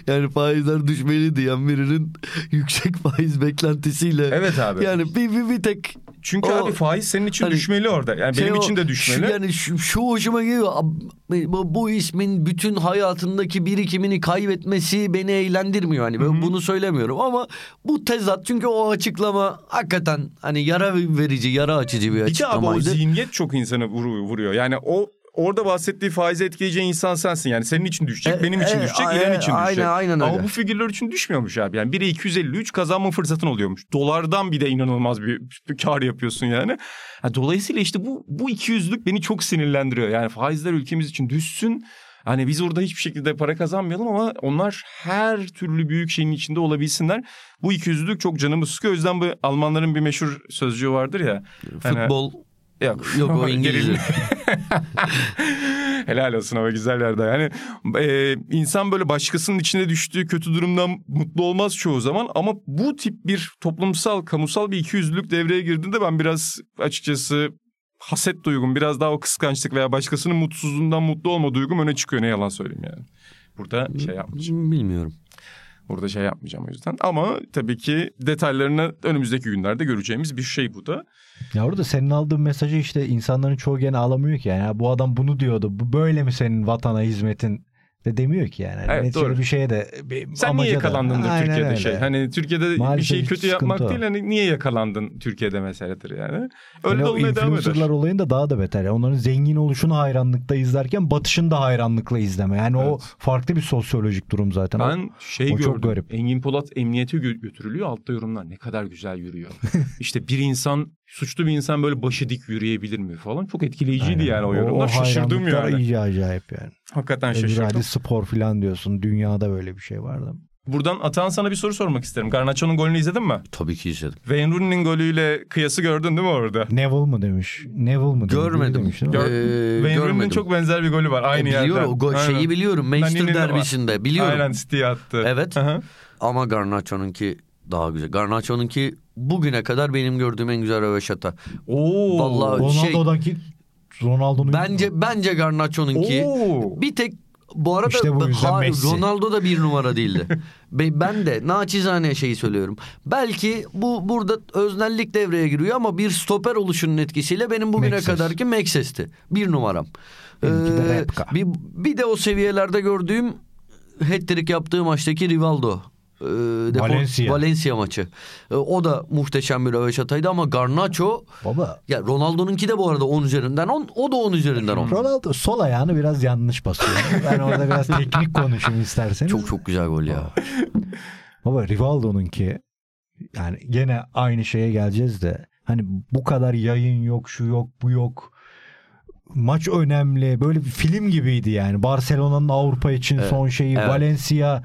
yani faizler düşmeli diyen birinin yüksek faiz beklentisiyle. Evet abi. Yani bir, bir, bir tek Çünkü o- abi faiz senin için hani düşmeli orada. Yani şey benim o- için de şu- düşmeli. yani şu, şu hoşuma gidiyor. Ab- Bu, bu ismin bütün hayatındaki birikimini kaybetmesi beni eğlendirmiyor. Hani ben bunu söylemiyorum ama bu tezat çünkü o açıklama hakikaten hani yara verici, yara açıcı bir Bir de abi o açıklamaydı. zihniyet çok insanı vuruyor, vuruyor. Yani o orada bahsettiği faizi etkileyeceği insan sensin. Yani senin için düşecek, E, benim için e, düşecek, e, için aynen, düşecek. aynen Ama öyle. bu figürler için düşmüyormuş abi. Yani biri 253 kazanma fırsatın oluyormuş. Dolardan bir de inanılmaz bir, bir kar yapıyorsun yani. Ha, dolayısıyla işte bu bu 200'lük beni çok sinirlendiriyor. Yani faizler ülkemiz için düşsün. Hani biz orada hiçbir şekilde para kazanmayalım ama onlar her türlü büyük şeyin içinde olabilsinler. Bu 200'lük çok canımı sıkıyor. O yüzden bu Almanların bir meşhur sözcüğü vardır ya. Hani- Futbol Yok. yok o İngilizce. Helal olsun ama güzel yerde. Yani e, insan böyle başkasının içine düştüğü kötü durumdan mutlu olmaz çoğu zaman. Ama bu tip bir toplumsal, kamusal bir ikiyüzlülük devreye girdiğinde ben biraz açıkçası haset duygum, biraz daha o kıskançlık veya başkasının mutsuzluğundan mutlu olma duygum öne çıkıyor. Ne yalan söyleyeyim yani. Burada şey yapmayacağım. Bilmiyorum. Burada şey yapmayacağım o yüzden. Ama tabii ki detaylarını önümüzdeki günlerde göreceğimiz bir şey bu da. Ya orada senin aldığın mesajı işte insanların çoğu gene alamıyor ki yani. Ya bu adam bunu diyordu. Bu böyle mi senin vatana hizmetin de demiyor ki yani. Evet, Neticede doğru. bir şeye de bir Sen niye da- yakalandın da Türkiye'de öyle. şey. Hani Türkiye'de bir Maalesef şeyi hiç kötü yapmak o. değil. Hani niye yakalandın Türkiye'de meseledir yani. Öyle Hele de o olmaya devam eder. olayında daha da beter. Yani onların zengin oluşunu hayranlıkla izlerken batışını da hayranlıkla izleme. Yani o Evet. farklı bir sosyolojik durum zaten. O- Ben şey o çok gördüm. garip. Engin Polat emniyete gö- götürülüyor. Altta yorumlar ne kadar güzel yürüyor. işte bir insan suçlu bir insan böyle başı dik yürüyebilir mi falan. Çok etkileyiciydi Aynen. yani o yorumlar. Şaşırdım hayranlıklar yani. iyice acayip yani. Hakikaten Öbür şaşırdım. hadi spor falan diyorsun. Dünyada böyle bir şey var da. Buradan Atan sana bir soru sormak isterim. Garnacho'nun golünü izledin mi? Tabii ki izledim. Wayne Rooney'nin golüyle kıyası gördün değil mi orada? Neville mı demiş? Neville mı demiş? Görmedim. Demiş, değil mi? Gör- Ee, Wayne Rooney'nin çok benzer bir golü var. Aynı E, yerden. biliyorum, o gol- Aynen. şeyi biliyorum. Manchester Nani'nin var. derbisinde biliyorum. Aynen City'ye attı. Evet. Aha. Ama Garnacho'nunki daha güzel. Garnacho'nunki bugüne kadar benim gördüğüm en güzel röveşata. Oo. Vallahi- şey- Ronaldo'daki Ronaldo'nun Bence bence Garnacho'nunki Oo. bir tek bu arada İşte bu ha-. Ronaldo da bir numara değildi. Be- ben de naçizane şeyi söylüyorum. Belki bu burada öznellik devreye giriyor ama bir stoper oluşunun etkisiyle benim bugüne Maxes. kadarki Maxes'ti. Bir numaram. Benimki Ee, bir, bir de o seviyelerde gördüğüm hat-trick yaptığı maçtaki Rivaldo. Ee, Depor- Valencia. Valencia maçı. Ee, o da muhteşem bir röveşataydı ama Garnacho Baba ya Ronaldo'nunki de bu arada 10 üzerinden 10. O da 10 üzerinden 10. Ronaldo sol ayağını biraz yanlış basıyor. Ben orada biraz teknik konuşayım isterseniz. Çok çok güzel gol ya. Baba Rivaldo'nunki yani gene aynı şeye geleceğiz de hani bu kadar yayın yok şu yok bu yok maç önemli böyle bir film gibiydi yani Barcelona'nın Avrupa için Evet, son şeyi evet. Valencia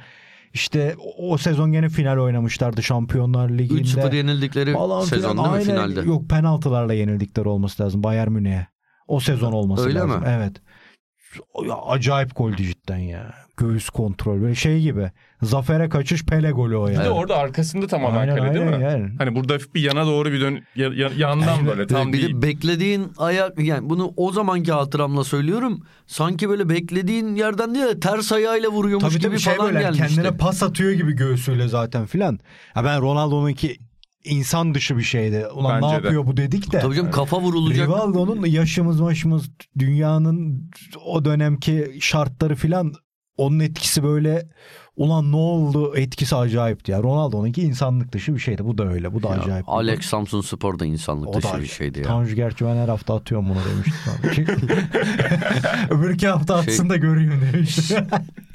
işte o, o sezon gene final oynamışlardı Şampiyonlar Ligi'nde 3-0 yenildikleri falan sezon filan. değil mi Aynen. finalde? Yok penaltılarla yenildikleri olması lazım Bayern Münih'e. O sezon olması Öyle lazım. mi? Evet. Ya, acayip goldü cidden ya. Göğüs kontrol böyle şey gibi. Zafere kaçış Pele golü o Bir ya. de orada arkasında tamamen Aynen, kale değil mi? aynen, yani. Hani burada hafif bir yana doğru bir dön ya- ya- yandan böyle tam bir değil. de beklediğin ayak yani bunu o zamanki hatıramla söylüyorum. Sanki böyle beklediğin yerden değil de ters ayağıyla vuruyormuş Tabii gibi tabii şey falan böyle gelmişti. kendine pas atıyor gibi göğsüyle zaten filan. Ya ben Ronaldo'nunki insan dışı bir şeydi. Ulan Bence ne de. yapıyor bu dedik de. Tabii canım kafa vurulacak. Rivaldo'nun yaşımız başımız dünyanın o dönemki şartları filan onun etkisi böyle ulan ne oldu etkisi acayipti ya. Ronaldo'nunki insanlık dışı bir şeydi. Bu da öyle. Bu da Ya, acayip. Alex Samsun Spor'da insanlık O da dışı bir acayip. şeydi ya. Tanju gerçi ben her hafta atıyorum bunu demiştim. Öbür iki hafta atsın Şey- da göreyim demiştim.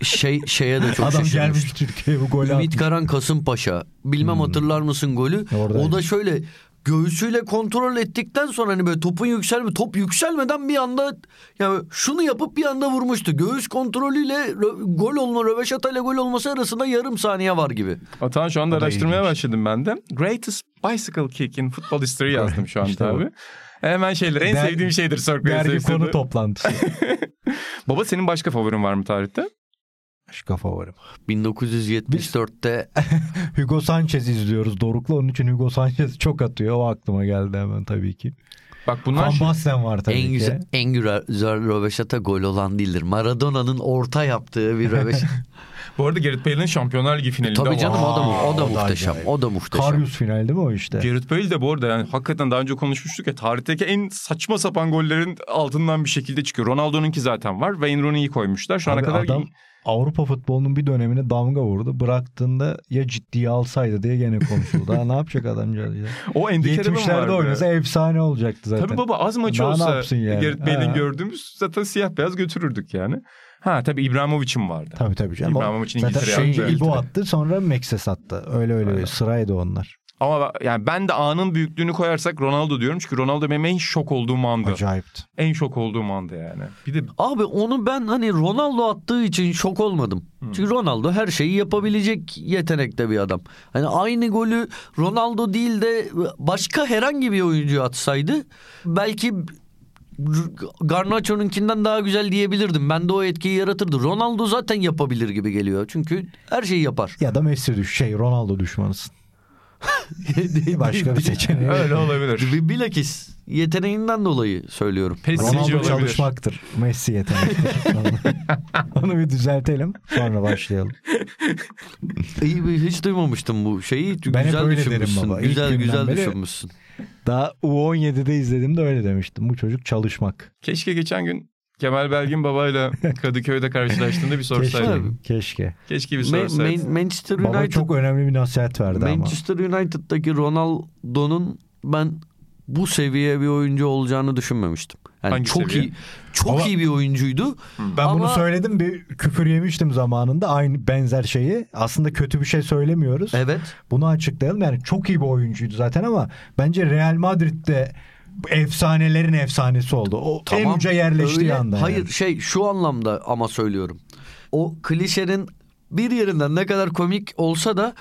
Şey şeye de çok Adam gelmiş şaşırmıştım. Türkiye'ye bu golü Ümit atmış. Karan Kasımpaşa. Bilmem hatırlar mısın golü? Oradaymış. O da şöyle göğsüyle kontrol ettikten sonra hani böyle topun yükselme top yükselmeden bir anda yani şunu yapıp bir anda vurmuştu. Göğüs kontrolüyle rö- gol olma röveşatayla gol olması arasında yarım saniye var gibi. Atan şu anda araştırmaya ilginç. başladım ben de. Greatest bicycle kick in football history yazdım şu anda İşte bu. abi. Hemen şeyler en Der- sevdiğim şeydir Sokrates. Dergi konu toplantısı. Baba senin başka favorin var mı tarihte? Başka favorim. 1974'te Hugo Sanchez izliyoruz Doruk'la. Onun için Hugo Sanchez çok atıyor. O aklıma geldi hemen tabii ki. Bak bunlar Van Basten var tabii en ki. güzel en güzel röveşata gol olan değildir. Maradona'nın orta yaptığı bir röveşata. bu arada Gareth Bale'in Şampiyonlar Ligi finalinde Tabii canım o da, o da o muhteşem. O da muhteşem. Karius final değil mi o işte? Gareth Bale de bu arada yani hakikaten daha önce konuşmuştuk ya tarihteki en saçma sapan gollerin altından bir şekilde çıkıyor. Ronaldo'nunki zaten var. Wayne Rooney'i koymuşlar. Şu ana kadar adam Avrupa futbolunun bir dönemine damga vurdu. Bıraktığında ya ciddiye alsaydı diye gene konuşuldu. Daha ne yapacak adamcağız ya? o Carroll'ın 70'lerde vardı. oynasa efsane olacaktı zaten. Tabii baba az maçı Daha olsa yani? Gareth Bale'in gördüğümüz zaten siyah beyaz götürürdük yani. Ha tabii İbrahimovic'in vardı. Tabii tabii canım. İbrahimovic'in Zaten İngiltere'ye önce aldığı. İbo attı sonra Mexe sattı. Öyle öyle Aynen. sıraydı onlar. Ama yani ben de anın büyüklüğünü koyarsak Ronaldo diyorum. Çünkü Ronaldo benim en şok olduğum andı. Acayipti. En şok olduğum andı yani. Bir de Abi onu ben hani Ronaldo attığı için şok olmadım. Çünkü Ronaldo her şeyi yapabilecek yetenekte bir adam. Hani aynı golü Ronaldo değil de başka herhangi bir oyuncu atsaydı belki Garnacho'nunkinden daha güzel diyebilirdim. Ben de o etkiyi yaratırdı. Ronaldo zaten yapabilir gibi geliyor. Çünkü her şeyi yapar. Ya da Messi düş şey Ronaldo düşmanısın. Başka bir seçeneği. yok. öyle olabilir. Bi- Bilakis yeteneğinden dolayı söylüyorum. Pesici Ronaldo olabilir. çalışmaktır. Messi yetenektir. Onu- bir düzeltelim. Sonra başlayalım. İyi bir hiç duymamıştım bu şeyi. Ben hep güzel öyle derim düşünmüşsün. baba. İlk Güzel güzel beri- düşünmüşsün. Daha U17'de izlediğimde öyle demiştim. Bu çocuk çalışmak. Keşke geçen gün Kemal Belgin babayla Kadıköy'de karşılaştığında bir Keşke. sorsaydım. Keşke. Keşke bir Ma- sorsaydın. Man- Manchester Baba United çok önemli bir nasihat verdi ama. Manchester United'daki Ronaldo'nun ben bu seviye bir oyuncu olacağını düşünmemiştim. Yani Hangi çok seviye? iyi çok Ama- iyi bir oyuncuydu. Ben bunu Ama- söyledim bir küfür yemiştim zamanında aynı benzer şeyi. Aslında kötü bir şey söylemiyoruz. Evet. Bunu açıklayalım. Yani çok iyi bir oyuncuydu zaten ama bence Real Madrid'de efsanelerin efsanesi oldu. O en uca yerleştiği öyle- anda. yani. Hayır şey şu anlamda ama söylüyorum. O klişenin bir yerinden ne kadar komik olsa da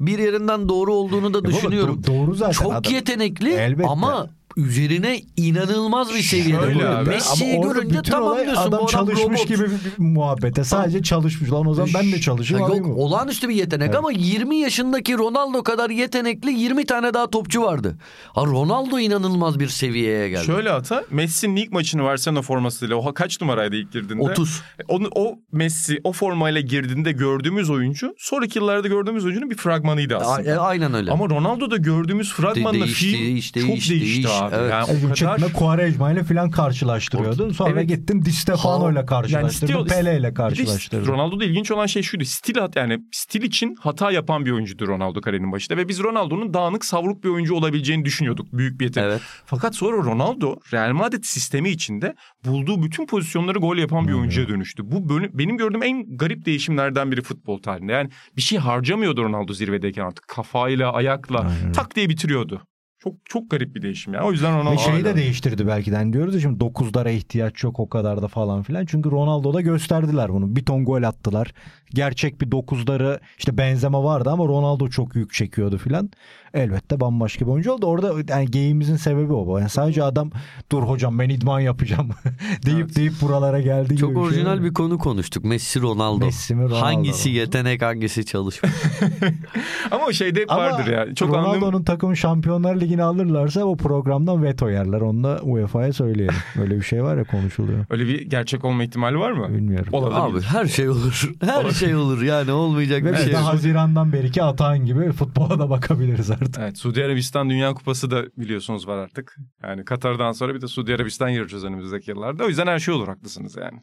bir yerinden doğru olduğunu da baba, düşünüyorum. do- doğru zaten Çok adam. yetenekli Elbette. ama üzerine inanılmaz bir seviyede. Şöyle koyuyor. abi. Messi'yi Ama orada görünce bütün tamam olay diyorsun adam bu adam çalışmış robot. gibi bir muhabbete. Sadece çalışmış. Lan o zaman ben de çalışayım. Ha, alayım yok mı? olağanüstü bir yetenek Evet. ama 20 yaşındaki Ronaldo kadar yetenekli 20 tane daha topçu vardı. Ha Ronaldo inanılmaz bir seviyeye geldi. Şöyle ata Messi'nin ilk maçını o formasıyla. O kaç numaraydı ilk girdiğinde? 30. Onu, o Messi o formayla girdiğinde gördüğümüz oyuncu sonraki yıllarda gördüğümüz oyuncunun bir fragmanıydı A- aslında. e, aynen öyle. Ama Ronaldo'da gördüğümüz fragmanla değişti, film değişti, çok değişti, değişti değişti. abi. Evet. Yani Yani çıkma kadar... Quaresma ile falan karşılaştırıyordun. Sonra Evet. gittin Di Stefano ile Yani karşılaştırdın. stil- Pele ile karşılaştırdın. Ronaldo'da ilginç olan şey şuydu. Stil hat yani stil için hata yapan bir oyuncuydu Ronaldo kalenin başında ve biz Ronaldo'nun dağınık savruk bir oyuncu olabileceğini düşünüyorduk. Büyük bir yetenek. Evet. Fakat sonra Ronaldo Real Madrid sistemi içinde bulduğu bütün pozisyonları gol yapan bir oyuncuya dönüştü. Bu bölüm- benim gördüğüm en garip değişimlerden biri futbol tarihinde. Yani bir şey harcamıyordu Ronaldo zirvedeyken artık. Kafayla, ayakla Aynen. tak diye bitiriyordu. Çok çok garip bir değişim ya. O yüzden Ronaldo Ve şeyi de değiştirdi belki de. Hani diyoruz ya şimdi 9'lara ihtiyaç yok o kadar da falan filan. Çünkü Ronaldo'da gösterdiler bunu. Bir ton gol attılar. Gerçek bir 9'ları işte benzeme vardı ama Ronaldo çok yük çekiyordu filan. Elbette bambaşka bir oyuncu oldu. Orada yani geyiğimizin sebebi o. Yani sadece adam dur hocam ben idman yapacağım deyip Evet. deyip buralara geldi gibi Çok bir şey. orijinal bir konu konuştuk. Messi Ronaldo. Messi mi, Ronaldo Hangisi yetenek hangisi çalışma. Ama o şeyde hep Ama vardır ya. Çok anlam Ronaldo'nun takımı Şampiyonlar Ligi'ni alırlarsa o programdan veto yerler. Onu da UEFA'ya söyleyelim. Öyle bir şey var ya konuşuluyor. öyle bir gerçek olma ihtimali var mı? Bilmiyorum. Olabilir. Abi her şey olur. Her şey olur yani olmayacak Ve bir şey. Haziran'dan beriki Atahan gibi futbola da bakabiliriz artık. Evet Suudi Arabistan Dünya Kupası da biliyorsunuz var artık. Yani Katar'dan sonra bir de Suudi Arabistan yarışacağız önümüzdeki yıllarda. O yüzden her şey olur haklısınız yani.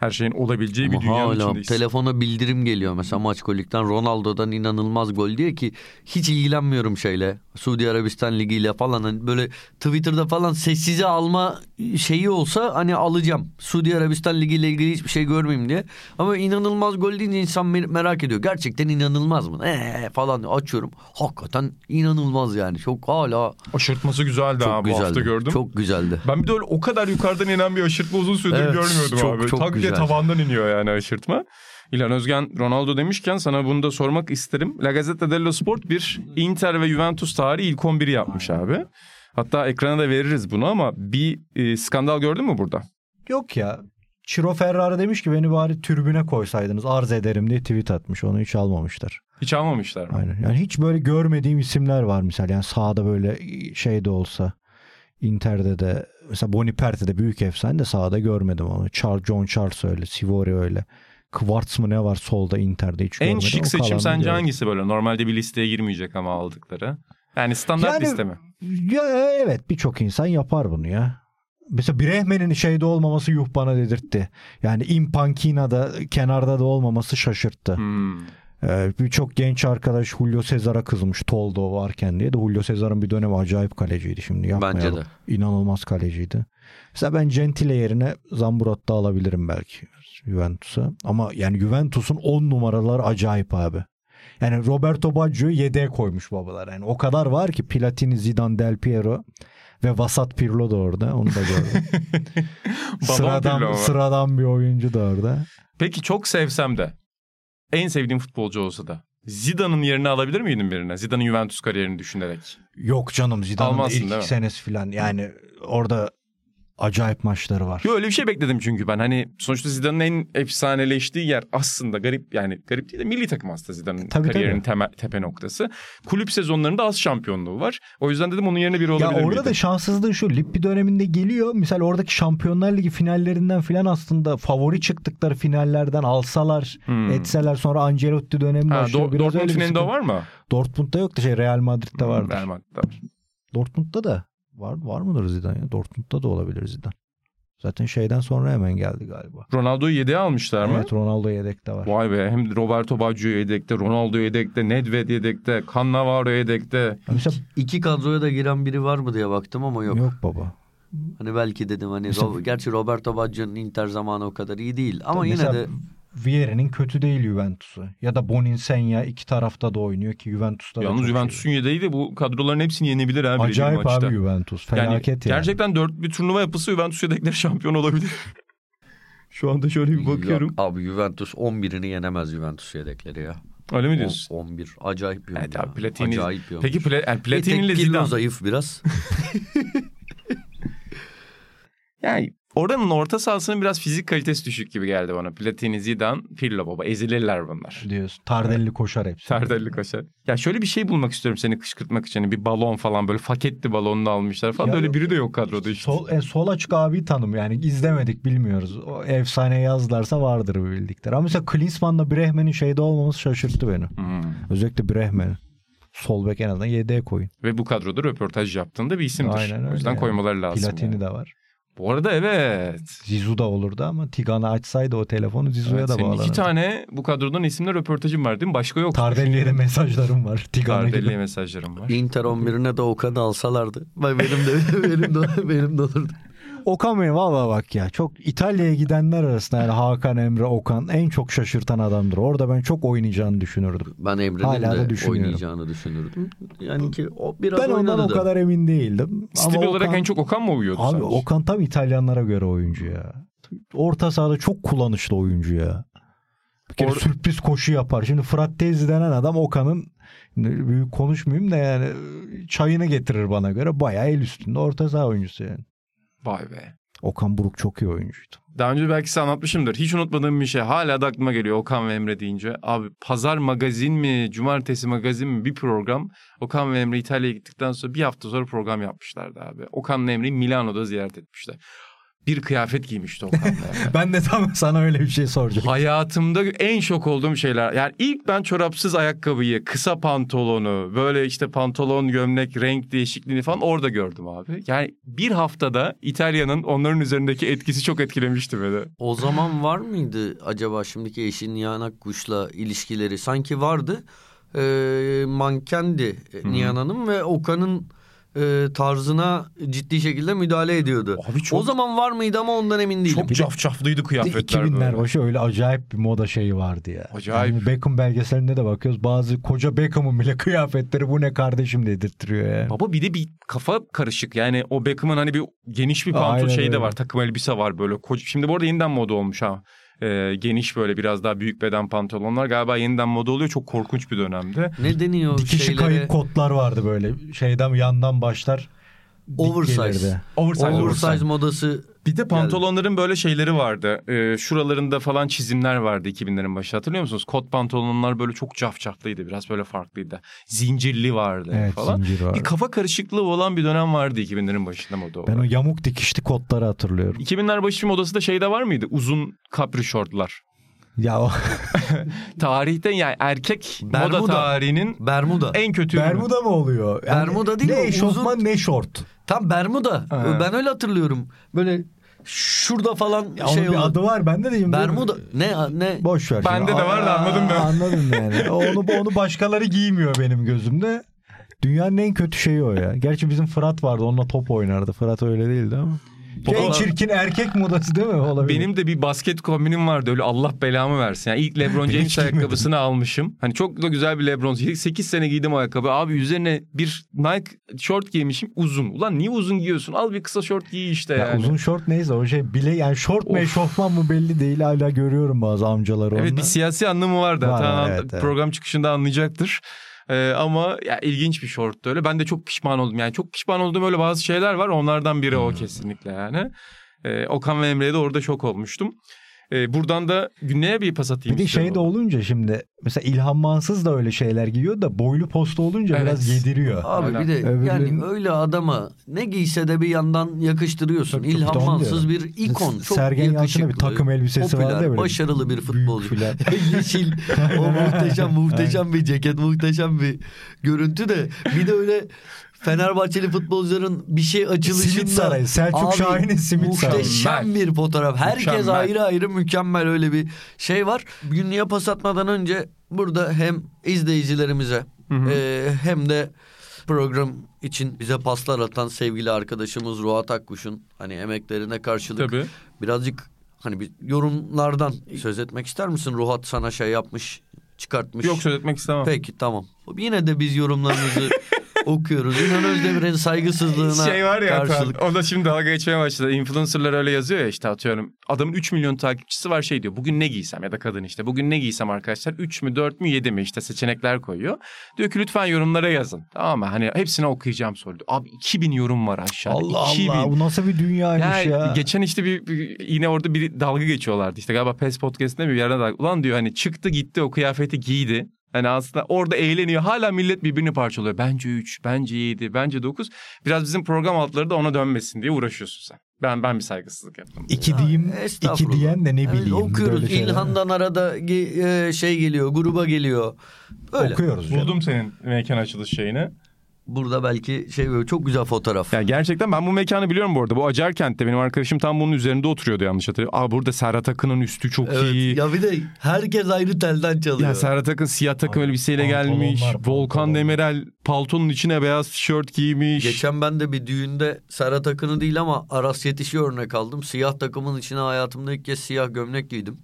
Her şeyin olabileceği bir Ama dünyanın hala içindeyiz. telefona bildirim geliyor mesela maç golikten Ronaldo'dan inanılmaz gol diye ki hiç ilgilenmiyorum şeyle Suudi Arabistan ligiyle falan hani böyle Twitter'da falan sessize alma şeyi olsa hani alacağım Suudi Arabistan ligiyle ilgili hiçbir şey görmeyeyim diye ama inanılmaz gol deyince insan mer- merak ediyor gerçekten inanılmaz mı ee, falan açıyorum hakikaten inanılmaz yani çok hala Aşırtması güzeldi çok ha bu güzeldi hafta gördüm. çok güzeldi. Ben bir de öyle o kadar yukarıdan inen bir aşırtma uzun süredir Evet, görmüyordum çok, abi. çok Tak diye tavandan iniyor yani aşırtma. İlhan Özgen Ronaldo demişken sana bunu da sormak isterim. La Gazzetta dello Sport bir Inter ve Juventus tarihi ilk 11'i yapmış abi. Hatta ekrana da veririz bunu ama bir e, skandal gördün mü burada? Yok ya. Ciro Ferrari demiş ki beni bari tribüne koysaydınız arz ederim diye tweet atmış. Onu hiç almamışlar. Hiç almamışlar mı? Aynen. Yani hiç böyle görmediğim isimler var misal. Yani sahada böyle şey de olsa. Inter'de de mesela Boniperti de büyük efsane de sahada görmedim onu. Charles, John Charles öyle. Sivori öyle. Kvarts mı ne var solda Inter'de hiç En görmedim. şık O seçim sence hangisi böyle? Normalde bir listeye girmeyecek ama aldıkları. Yani standart Yani- liste mi? Ya evet birçok insan yapar bunu ya. Mesela Brehmen'in şeyde olmaması yuh bana dedirtti. Yani Impankina'da kenarda da olmaması şaşırttı. Hmm. Ee, Birçok genç arkadaş Julio Cesar'a kızmış Toldo varken diye de Julio Cesar'ın bir dönemi acayip kaleciydi şimdi yapmayalım. Bence de. İnanılmaz kaleciydi. Mesela ben Gentile yerine Zambrot'ta alabilirim belki Juventus'a. Ama yani Juventus'un 10 numaralar acayip abi. Yani Roberto Baggio'yu yedeğe koymuş babalar. Yani o kadar var ki Platini, Zidane, Del Piero ve Vasat Pirlo da orada. Onu da gördüm. Sıradan, Pirlo sıradan bir oyuncu da orada. Peki çok sevsem de en sevdiğim futbolcu olsa da Zidane'ın yerini alabilir miydin birine? Zidane'ın Juventus kariyerini düşünerek. Yok canım Zidane'ın Almazsın, ilk senesi falan. Yani orada acayip maçları var. Yo öyle bir şey bekledim çünkü ben. Hani sonuçta Zidane'ın en efsaneleştiği yer aslında garip yani garip değil de milli takım aslında Zidane'ın Tabii, kariyerinin tabii. temel, tepe noktası. Kulüp sezonlarında az şampiyonluğu var. O yüzden dedim onun yerine biri Ya olabilir orada miydi? da şanssızlığı şu Lippi döneminde geliyor. Misal oradaki Şampiyonlar Ligi finallerinden filan aslında favori çıktıkları finallerden alsalar Hmm. etseler sonra Ancelotti dönemi Ha, başlıyor. Do- Dortmund finalinde var mı? Dortmund'da yok da şey Real Madrid'de Hmm, vardır. Real Madrid'de var. Dortmund'da da var var mıdır Zidane ya? Dortmund'da da olabilir Zidane. Zaten şeyden sonra hemen geldi galiba. Ronaldo'yu yedeğe almışlar mı? Evet Ronaldo yedekte var. Vay be hem Roberto Baggio yedekte, Ronaldo yedekte, Nedved yedekte, Cannavaro yedekte. Mesela İki kadroya da giren biri var mı diye baktım ama yok. yok, baba. Hani belki dedim hani Mesela- Ro- gerçi Roberto Baggio'nun Inter zamanı o kadar iyi değil ama yine de Vieri'nin kötü değil Juventus'u. Ya da Bonin Senya iki tarafta da oynuyor ki Juventus'ta da Yalnız çok Juventus'un yedeği de bu kadroların hepsini yenebilir abi. şey. Acayip maçta. abi Juventus. Yani Felaket yani. gerçekten dört bir turnuva yapısı Juventus yedekleri şampiyon olabilir. Şu anda şöyle bir bakıyorum. Yok, abi Juventus 11'ini yenemez Juventus yedekleri ya. Öyle mi diyorsun? 11 acayip bir Evet ya. abi Platini. Acayip bir. Peki Pla- yani Platini ile Zidane. zayıf biraz. Yani oranın orta sahasının biraz fizik kalitesi düşük gibi geldi bana. Platini, Zidane, Pirlo baba ezilirler bunlar. diyorsun. Tardelli koşar hepsi. Tardelli koşar. Ya şöyle bir şey bulmak istiyorum seni kışkırtmak için. Hani bir balon falan böyle faketli balonunu almışlar falan. Ya böyle biri de yok kadroda işte. Sol, e, sol açık abi tanım yani izlemedik bilmiyoruz. O efsane yazlarsa vardır bir bildikleri. Ama mesela Klinsmann'la Brehmen'in şeyde olmaması şaşırttı beni. Hmm. Özellikle Brehmen. Sol bek en azından yedeğe koyun. Ve bu kadroda röportaj yaptığında bir isimdir. Aynen öyle o yüzden yani. koymaları lazım. Platini yani. de var. Bu arada evet. Zizu da olurdu ama Tigan'ı açsaydı o telefonu Zizu'ya evet da senin bağlanırdı. iki tane bu kadrodan isimle röportajım var değil mi? Başka yok. Tardelli'ye de mesajlarım var. Tigan'a Tardelli'ye mesajlarım var. Inter 11'ine de Okan'ı alsalardı. Bak benim de benim de benim de olurdu. Okan Bey valla bak ya çok İtalya'ya gidenler arasında yani Hakan Emre Okan en çok şaşırtan adamdır. Orada ben çok oynayacağını düşünürdüm. Ben Emre'nin Hala da de düşünüyorum. oynayacağını düşünürdüm. Yani ki o biraz Ben ondan o da. kadar emin değildim. Stil Ama olarak Okan- en çok Okan mı uyuyordu Abi sanki? Okan tam İtalyanlara göre oyuncu ya. Orta sahada çok kullanışlı oyuncu ya. Bir kere Or- sürpriz koşu yapar. Şimdi Fırat Tezzi denen adam Okan'ın büyük konuşmayayım da yani çayını getirir bana göre. Bayağı el üstünde orta saha oyuncusu yani. Vay be. Okan Buruk çok iyi oyuncuydu. Daha önce belki size anlatmışımdır. Hiç unutmadığım bir şey. Hala da aklıma geliyor Okan ve Emre deyince. Abi pazar magazin mi, cumartesi magazin mi bir program. Okan ve Emre İtalya'ya gittikten sonra bir hafta sonra program yapmışlardı abi. Okan'la Emre'yi Milano'da ziyaret etmişler. Bir kıyafet giymişti Okan'la. Ben de tam sana öyle bir şey soracağım. Hayatımda en şok olduğum şeyler. Yani ilk ben çorapsız ayakkabıyı, kısa pantolonu, böyle işte pantolon, gömlek, renk değişikliğini falan orada gördüm abi. Yani bir haftada İtalya'nın onların üzerindeki etkisi çok etkilemişti beni. O zaman var mıydı acaba şimdiki eşin Nihan Akkuş'la ilişkileri? Sanki vardı. Ee, mankendi Nihan Hanım ve Okan'ın e, tarzına ciddi şekilde müdahale ediyordu. Abi çok- O zaman var mıydı ama ondan emin değilim. Çok cafcaflıydı kıyafetler 2000'ler böyle. başı öyle acayip bir moda şeyi vardı ya. Acayip. Yani Beckham belgeselinde de bakıyoruz. Bazı koca Beckham'ın bile kıyafetleri bu ne kardeşim dedirttiriyor ya. Baba bir de bir kafa karışık. Yani o Beckham'ın hani bir geniş bir pantol şeyi de var. Takım elbise var böyle. Koca... Şimdi bu arada yeniden moda olmuş ha. Ee, geniş böyle biraz daha büyük beden pantolonlar galiba yeniden moda oluyor. Çok korkunç bir dönemde. Ne deniyor Dikişi şeylere? kayık kotlar vardı böyle. Şeyden yandan başlar. Oversize. gelirdi. Oversize, Oversize oversize. modası Bir de pantolonların böyle şeyleri vardı. Ee, şuralarında falan çizimler vardı 2000'lerin başı. Hatırlıyor musunuz? Kot pantolonlar böyle çok cafcaflıydı. Biraz böyle farklıydı. Zincirli vardı Evet falan. zincir var. Bir kafa karışıklığı olan bir dönem vardı 2000'lerin başında moda olarak. Ben o yamuk dikişli kotları hatırlıyorum. 2000'ler başı modası da şeyde var mıydı? Uzun kapri şortlar. Ya o Tarihte yani erkek moda Bermuda. tarihinin Bermuda. en kötü ürünü. Bermuda mı oluyor? Bermuda değil ne mi? eşofman Uzun- ne şort. Tam Bermuda. Ha. Ben öyle hatırlıyorum. Böyle şurada falan Ya şey onun bir adı var bende de. Bermuda ne ne Boş ver. Bende de var da anladın mı? Anladım yani. Onu onu başkaları giymiyor benim gözümde. Dünyanın en kötü şeyi o ya. Gerçi bizim Fırat vardı. Onunla top oynardı. Fırat öyle değildi ama. En çirkin erkek modası değil mi? Olabilir. Benim de bir basket kombinim vardı öyle Allah belamı versin. Yani ilk LeBron James giymedim. ayakkabısını almışım. Hani çok da güzel bir LeBron. 8 sene giydim ayakkabı. Abi üzerine bir Nike short giymişim uzun. Ulan niye uzun giyiyorsun? Al bir kısa short giy işte Ya yani. uzun şort neyse o şey bile yani şort mu Of. eşofman mı belli değil hala görüyorum bazı amcaları Evet onunla. bir siyasi anlamı vardı. Var, Hatta evet, evet. program çıkışında anlayacaktır. Ee, ama ya ilginç bir şorttu öyle. Ben de çok pişman oldum. Yani çok pişman olduğum öyle bazı şeyler var. Onlardan biri Hmm. o kesinlikle yani. Ee, Okan ve Emre'ye de orada şok olmuştum. Ee, buradan da Güney'e bir pas atayım Bir de şey de olunca şimdi mesela İlhan Mansız da öyle şeyler giyiyor da boylu posta olunca Evet. biraz yediriyor. Abi Aynen. bir de Öbürlerinin- yani öyle adama ne giyse de bir yandan yakıştırıyorsun. Tabii, tabii, İlhan Mansız bir ikon. Çok Sergen Yalçın'a yakışıklı. bir takım elbisesi popüler, vardı ya böyle. Başarılı bir futbolcu. Yeşil. o muhteşem muhteşem bir ceket. Muhteşem bir görüntü de. Bir de öyle Fenerbahçeli futbolcuların bir şey açılışında. Simit Sarayı, Selçuk Şahin'in Simit Sarayı. Muhteşem bir fotoğraf. Herkes Mükemmel. ayrı ayrı mükemmel öyle bir şey var. Günlüğe pas atmadan önce burada hem izleyicilerimize hı. e, hem de program için bize paslar atan sevgili arkadaşımız Ruhat Akkuş'un hani emeklerine karşılık Tabii. birazcık hani bir yorumlardan söz etmek ister misin? Ruhat sana şey yapmış, çıkartmış. Yok söz etmek istemem. Peki tamam. Yine de biz yorumlarınızı okuyoruz. İnan Özdemir'in saygısızlığına Şey var ya karşılık. Kaan, o da şimdi dalga geçmeye başladı. Influencerlar öyle yazıyor ya işte atıyorum. Adamın 3 milyon takipçisi var şey diyor. Bugün ne giysem ya da kadın işte. Bugün ne giysem arkadaşlar 3 mü 4 mü 7 mi işte seçenekler koyuyor. Diyor ki lütfen yorumlara yazın. Tamam mı? Hani hepsini okuyacağım soru. Abi 2000 yorum var aşağıda. Allah 2000. Allah bu nasıl bir dünyaymış Yani ya. geçen işte bir, bir- yine orada bir dalga geçiyorlardı. İşte galiba PES podcast'inde bir yerden dalga. Ulan diyor hani çıktı gitti o kıyafeti giydi. Hani aslında orada eğleniyor. Hala millet birbirini parçalıyor. Bence 3, bence 7, bence 9. Biraz bizim program altları da ona dönmesin diye uğraşıyorsun sen. Ben ben bir saygısızlık yaptım. İki diyeyim, iki diyen de ne Evet, bileyim. okuyoruz. İlhan'dan arada ge- e, şey geliyor, gruba geliyor. Öyle. Okuyoruz. canım. Buldum senin mekan açılış şeyini. Burada belki şey böyle çok güzel fotoğraf. Ya gerçekten ben bu mekanı biliyorum bu arada. Bu Acarkent'te benim arkadaşım tam bunun üzerinde oturuyordu yanlış hatırlıyorum. Aa burada Serhat Akın'ın üstü çok Evet, iyi. ya bir de herkes ayrı telden çalıyor. Ya Serhat Akın siyah takım Ay, elbiseyle pantolonlar, gelmiş. Volkan. Demirel paltonun içine beyaz tişört giymiş. Geçen ben de bir düğünde Serhat Akın'ı değil ama Aras Yetiş'i örnek aldım. Siyah takımın içine hayatımda ilk kez siyah gömlek giydim.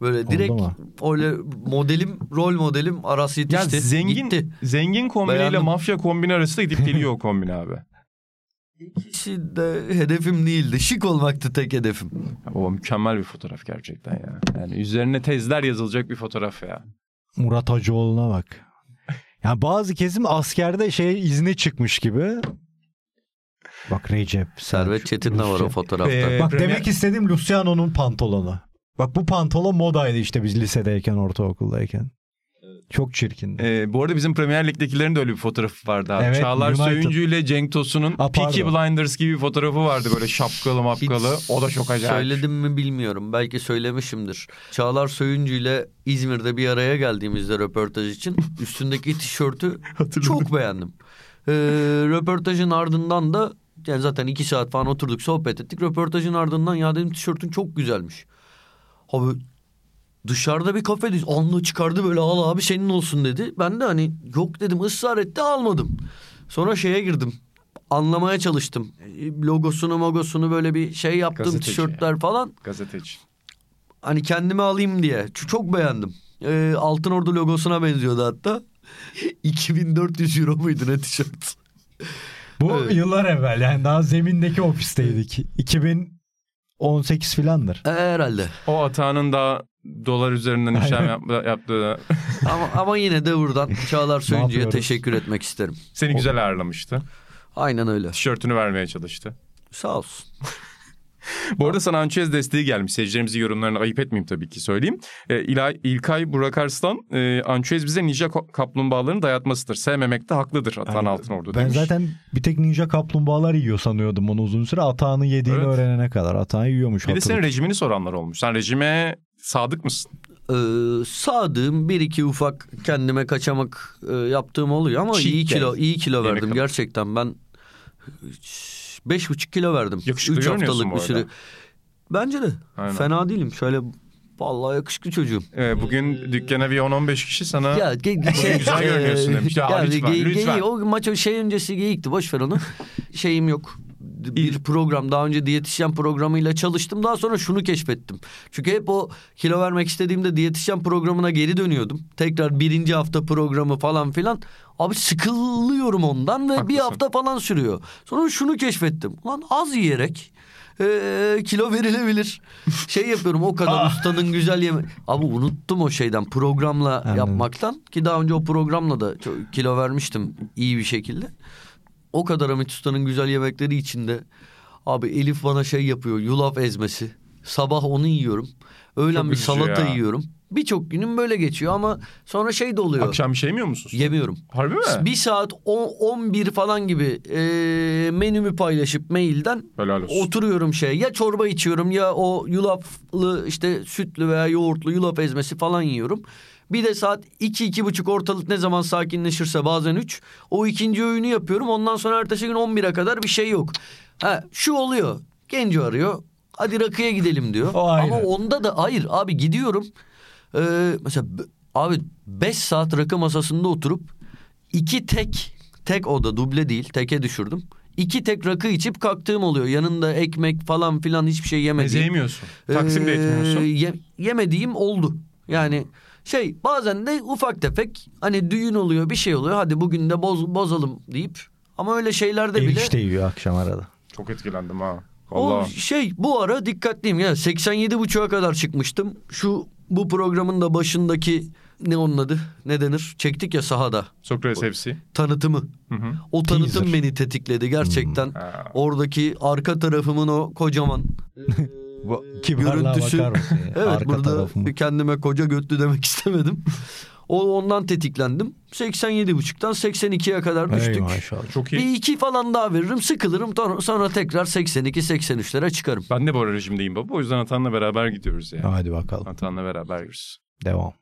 Böyle Oldu direkt mu? öyle modelim, rol modelim Aras ya Yetiş'ti. zengin Gitti. zengin kombiniyle Beğendim. mafya kombini arasında gidip geliyor o kombin abi. İkisi de hedefim değildi. Şık olmaktı tek hedefim. O mükemmel bir fotoğraf gerçekten ya. Yani üzerine tezler yazılacak bir fotoğraf ya. Murat Hacıoğlu'na bak. Ya bazı kesim askerde şey izne çıkmış gibi. Bak Recep. Servet Çetin de var o fotoğrafta. Ee, Bak Premier- demek istediğim Luciano'nun pantolonu. Bak bu pantolon modaydı işte biz lisedeyken, ortaokuldayken. Çok çirkindi. Ee, bu arada bizim Premier Lig'dekilerin de öyle bir fotoğrafı vardı abi. Evet, Çağlar United. Söyüncü ile Cenk Tosun'un Aa, Peaky. Blinders gibi bir fotoğrafı vardı böyle şapkalı mapkalı. O da çok acayip. Söyledim mi bilmiyorum. Belki söylemişimdir. Çağlar Söyüncü ile İzmir'de bir araya geldiğimizde röportaj için üstündeki tişörtü çok beğendim. Ee, röportajın ardından da yani zaten iki saat falan oturduk sohbet ettik. Röportajın ardından ya dedim tişörtün çok güzelmiş. Abi dışarıda bir kafedeyiz. Anla çıkardı böyle al abi senin olsun dedi. Ben de hani yok dedim ısrar etti almadım. Sonra şeye girdim. Anlamaya çalıştım. Logosunu mogosunu böyle bir şey yaptım Gazeteci. tişörtler falan. Gazeteci. Hani kendime alayım diye. Çok beğendim. Ee, Altın Ordu logosuna benziyordu hatta. 2400 euro muydu ne tişört? Bu Evet. yıllar evvel yani daha zemindeki ofisteydik. 2018 filandır. Ee, herhalde. O atağının da dolar üzerinden işlem yap- yaptığı Ama, ama yine de buradan Çağlar Söyüncü'ye teşekkür etmek isterim. seni güzel ağırlamıştı. Aynen öyle. Tişörtünü vermeye çalıştı. Sağ olsun. Bu arada sana Sanchez desteği gelmiş. Seyircilerimizin yorumlarını ayıp etmeyeyim tabii ki söyleyeyim. E, İlay, İlkay Burak Arslan, e, Ançuez bize ninja kaplumbağalarını dayatmasıdır. Sevmemekte haklıdır Atan yani, Altınordu ben demiş. Ben zaten bir tek ninja kaplumbağalar yiyor sanıyordum onu uzun süre. Atağını yediğini evet. öğrenene kadar. Atağını yiyormuş. Bir hatırlık. de senin rejimini soranlar olmuş. Sen rejime sadık mısın? Ee, sadığım bir iki ufak kendime kaçamak e, yaptığım oluyor ama Çiğ iyi kilo iyi kilo verdim gerçekten ben 5,5 kilo verdim. Yakışıklı 3 haftalık bir süre. Bence de. Aynen. Fena değilim. Şöyle Vallahi yakışıklı çocuğum. Ee, bugün ee, dükkana bir 10-15 kişi sana ya, ge- ge- güzel görünüyorsun demiş. Ya, ya lütfen, ge- lütfen. Ge- o maç o şey öncesi geyikti boş ver onu. Şeyim yok. Bir program daha önce diyetisyen programıyla çalıştım. Daha sonra şunu keşfettim. Çünkü hep o kilo vermek istediğimde diyetisyen programına geri dönüyordum. Tekrar birinci hafta programı falan filan. Abi sıkılıyorum ondan ve bir Haklısın. hafta falan sürüyor. Sonra şunu keşfettim. Lan az yiyerek eee, kilo verilebilir. Şey yapıyorum o kadar ustanın güzel yeme. Abi unuttum o şeyden programla Anladım. yapmaktan ki daha önce o programla da kilo vermiştim iyi bir şekilde. O kadar Hamit Usta'nın güzel yemekleri içinde abi Elif bana şey yapıyor yulaf ezmesi. Sabah onu yiyorum. Öğlen Çok bir salata ya. yiyorum. Birçok günüm böyle geçiyor ama sonra şey de oluyor. akşam bir şey yemiyor musun? Yemiyorum. Harbi mi? Bir saat 10, 11 falan gibi e, menümü paylaşıp mailden oturuyorum şey ya çorba içiyorum ya o yulaflı işte sütlü veya yoğurtlu yulaf ezmesi falan yiyorum. Bir de saat 2 buçuk ortalık ne zaman sakinleşirse bazen 3 o ikinci öğünü yapıyorum. Ondan sonra ertesi gün 11'e kadar bir şey yok. Ha şu oluyor. Genco arıyor. Hadi rakıya gidelim diyor. O ayrı. Ama onda da hayır abi gidiyorum. Ee, mesela abi 5 saat rakı masasında oturup iki tek tek oda duble değil teke düşürdüm. İki tek rakı içip kalktığım oluyor. Yanında ekmek falan filan hiçbir şey Meze yemediğim. yemiyorsun. Taksim de etmiyorsun. Ee, ye- yemediğim oldu. Yani şey bazen de ufak tefek hani düğün oluyor bir şey oluyor. Hadi bugün de boz, bozalım deyip ama öyle şeylerde bile Erişte yiyor akşam arada. Çok etkilendim ha. o Allah. şey bu ara dikkatliyim ya 87 buçuğa kadar çıkmıştım. Şu bu programın da başındaki ne onun adı ne denir çektik ya sahada Sokrates hepsi. tanıtımı. Hı hı. O tanıtım Teaser. beni tetikledi gerçekten. Ha. Oradaki arka tarafımın o kocaman Bu görüntüsü. ya? Evet Arka burada tarafımı. kendime koca götlü demek istemedim. O ondan tetiklendim. 87,5'tan 82'ye kadar Ey düştük. maşallah. Çok iyi. Bir iki falan daha veririm sıkılırım sonra- tekrar 82-83'lere çıkarım. Ben de bu ara rejimdeyim baba. O yüzden Atan'la beraber gidiyoruz yani. Hadi bakalım. Atan'la beraber gidiyoruz. Devam.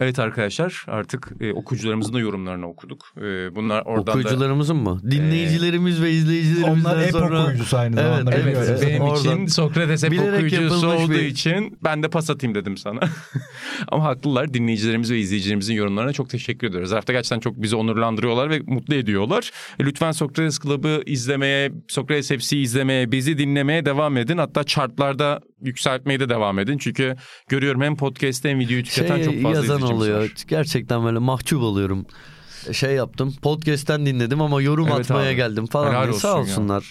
Evet arkadaşlar artık e, okuyucularımızın da yorumlarını okuduk. E, bunlar oradan da... Okuyucularımızın mı? Dinleyicilerimiz ve izleyicilerimizden Onlar hep sonra. okuyucusu aynı Evet, zamanda. evet. biliyorum. Benim Oradan. için Sokrates hep Bilerek okuyucusu olduğu bir- için ben de pas atayım dedim sana. Ama haklılar. Dinleyicilerimiz ve izleyicilerimizin yorumlarına çok teşekkür ediyoruz. Her hafta gerçekten çok bizi onurlandırıyorlar ve mutlu ediyorlar. E, lütfen Sokrates Club'ı izlemeye, Sokrates FC'yi izlemeye, bizi dinlemeye devam edin. Hatta chartlarda yükseltmeye de devam edin. Çünkü görüyorum hem podcast'te hem videoyu tüketen şey çok fazla yazan oluyor. var. Gerçekten böyle mahcup oluyorum. Şey yaptım. Podcast'ten dinledim ama yorum Evet atmaya abi. geldim falan Helal olsun Sağ ya. olsunlar.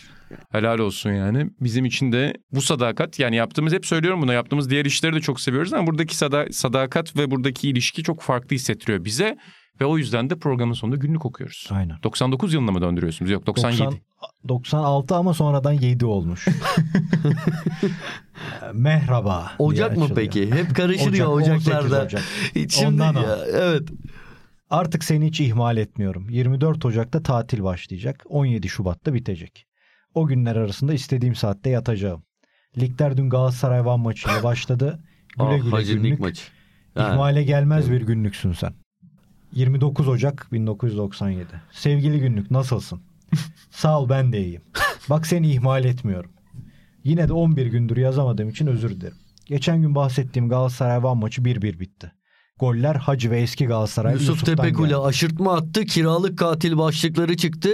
Helal olsun yani. Bizim için de bu sadakat yani yaptığımız hep söylüyorum bunu yaptığımız diğer işleri de çok seviyoruz ama buradaki sada- sadakat ve buradaki ilişki çok farklı hissettiriyor bize ve o yüzden de programın sonunda günlük okuyoruz. Aynen. 99 yılına mı döndürüyorsunuz? Yok 97. 90, 96 ama sonradan 7 olmuş. Merhaba. Ocak mı peki? Hep karışır ya Ocak, 18 ocaklarda. Ocak. Şimdi Ondan ya, al. evet. Artık seni hiç ihmal etmiyorum. 24 Ocak'ta tatil başlayacak. 17 Şubat'ta bitecek. O günler arasında istediğim saatte yatacağım. Ligler dün Galatasaray Van maçıyla başladı. Güle Ah, güle Hacı'nın ilk günlük. maçı. Ha. İhmale gelmez bir günlüksün sen. 29 Ocak 1997. Sevgili günlük nasılsın? Sağ ol ben de iyiyim. Bak seni ihmal etmiyorum. Yine de 11 gündür yazamadığım için özür dilerim. Geçen gün bahsettiğim Galatasaray Van maçı 1-1 bitti. Goller Hacı ve eski Galatasaray Yusuf Yusuf'tan Tepekule geldi. aşırtma attı. Kiralık katil başlıkları çıktı.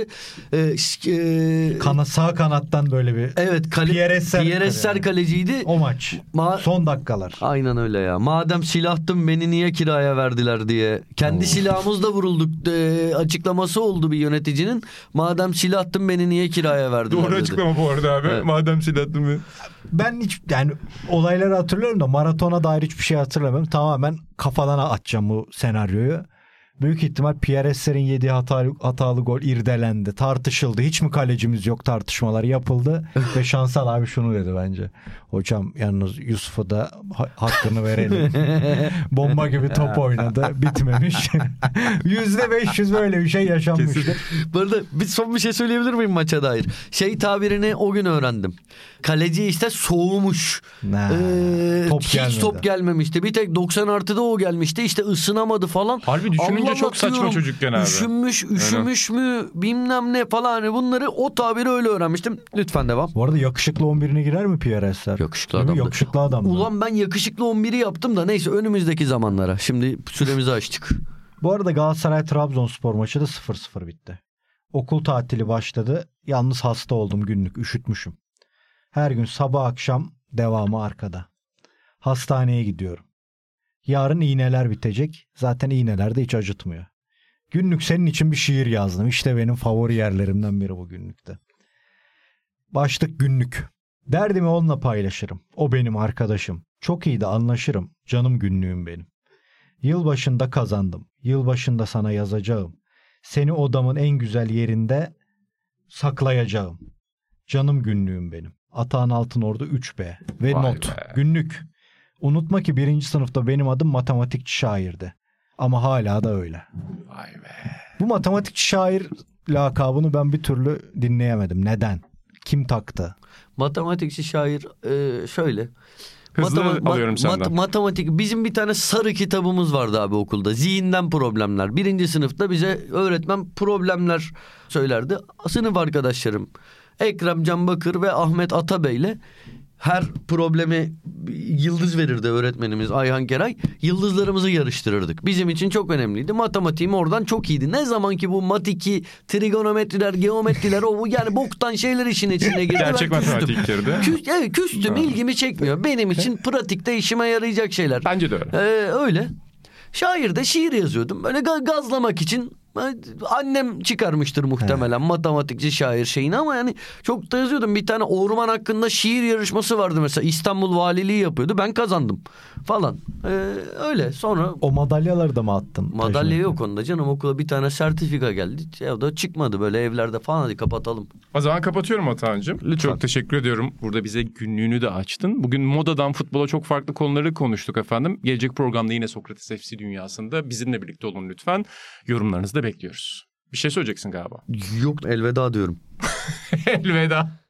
Ee, e, Kana, sağ kanattan böyle bir evet kale, Pierre Esser- Pierre Esser kaleciydi. o maç. Ma- Son dakikalar. Aynen öyle ya. Madem silahtım beni niye kiraya verdiler diye. Kendi silahımızla vurulduk e, açıklaması oldu bir yöneticinin. Madem silahtım beni niye kiraya verdiler Doğru dedi. açıklama bu arada abi. Evet. Madem silahtım ben. Ben hiç yani olayları hatırlıyorum da maratona dair hiçbir şey hatırlamıyorum. Tamamen kafadan atacağım bu senaryoyu. Büyük ihtimal Pierre Esser'in yediği hatalı, hatalı gol irdelendi. Tartışıldı. Hiç mi kalecimiz yok tartışmalar yapıldı. Ve Şansal abi şunu dedi bence. Hocam yalnız Yusuf'a da ha- hakkını verelim. Bomba gibi top oynadı. Bitmemiş. Yüzde beş yüz böyle bir şey yaşanmıştır. Bu arada bir son bir şey söyleyebilir miyim maça dair? Şey tabirini o gün öğrendim. Kaleci işte soğumuş. Ha, Ee, top hiç gelmedi. top gelmemişti. Bir tek 90 artıda o gelmişti. İşte ısınamadı falan. Harbi düşününce çok saçma çocukken abi. Üşünmüş, üşümüş mü bilmem ne falan. Hani bunları o tabiri öyle öğrenmiştim. Lütfen devam. Bu arada yakışıklı 11'ine girer mi Pierre Esser? Yakışıklı adamdı. Yakışıklı adam. Ulan ben yakışıklı 11'i yaptım da neyse önümüzdeki zamanlara. Şimdi süremizi açtık. Bu arada Galatasaray Trabzonspor maçı da 0-0 bitti. Okul tatili başladı. Yalnız hasta oldum günlük. Üşütmüşüm. Her gün sabah akşam devamı arkada. Hastaneye gidiyorum. Yarın iğneler bitecek. Zaten iğneler de hiç acıtmıyor. Günlük senin için bir şiir yazdım. İşte benim favori yerlerimden biri bu günlükte. Başlık günlük. Derdimi onunla paylaşırım. O benim arkadaşım. Çok iyi de anlaşırım. Canım günlüğüm benim. Yılbaşında kazandım. Yılbaşında sana yazacağım. Seni odamın en güzel yerinde saklayacağım. Canım günlüğüm benim. Atağın Altınordu 3B. Ve Vay not. be. Günlük. Unutma ki birinci sınıfta benim adım matematikçi şairdi. Ama hala da öyle. Vay be. Bu matematikçi şair lakabını ben bir türlü dinleyemedim. Neden? Kim taktı? Matematikçi şair e, şöyle. Hızlı Matema- alıyorum mat- senden. matematik bizim bir tane sarı kitabımız vardı abi okulda. Zihinden problemler. Birinci sınıfta bize öğretmen problemler söylerdi. Sınıf arkadaşlarım Ekrem Can Bakır ve Ahmet Atabey'le her problemi yıldız verirdi öğretmenimiz Ayhan Keray. Yıldızlarımızı yarıştırırdık. Bizim için çok önemliydi. Matematiğim oradan çok iyiydi. Ne zaman ki bu matiki, trigonometriler, geometriler o yani boktan şeyler işin içine girdi. Gerçek matematik girdi. Küs, evet küstüm ilgimi çekmiyor. Benim için pratikte işime yarayacak şeyler. Bence de öyle. Ee, öyle. Şairde şiir yazıyordum. Böyle ga- gazlamak için annem çıkarmıştır muhtemelen matematikçi şair şeyini ama yani çok da yazıyordum. Bir tane orman hakkında şiir yarışması vardı mesela İstanbul valiliği yapıyordu. Ben kazandım falan. Ee, öyle sonra O madalyaları da mı attın? madalya yok onda canım okula bir tane sertifika geldi. Ya da çıkmadı böyle evlerde falan hadi kapatalım. O zaman kapatıyorum Atahan'cığım. Çok teşekkür ediyorum. Burada bize günlüğünü de açtın. Bugün modadan futbola çok farklı konuları konuştuk efendim. Gelecek programda yine Sokrates FC dünyasında bizimle birlikte olun lütfen. Yorumlarınızı da bekliyoruz. Bir şey söyleyeceksin galiba. Yok elveda diyorum. Elveda.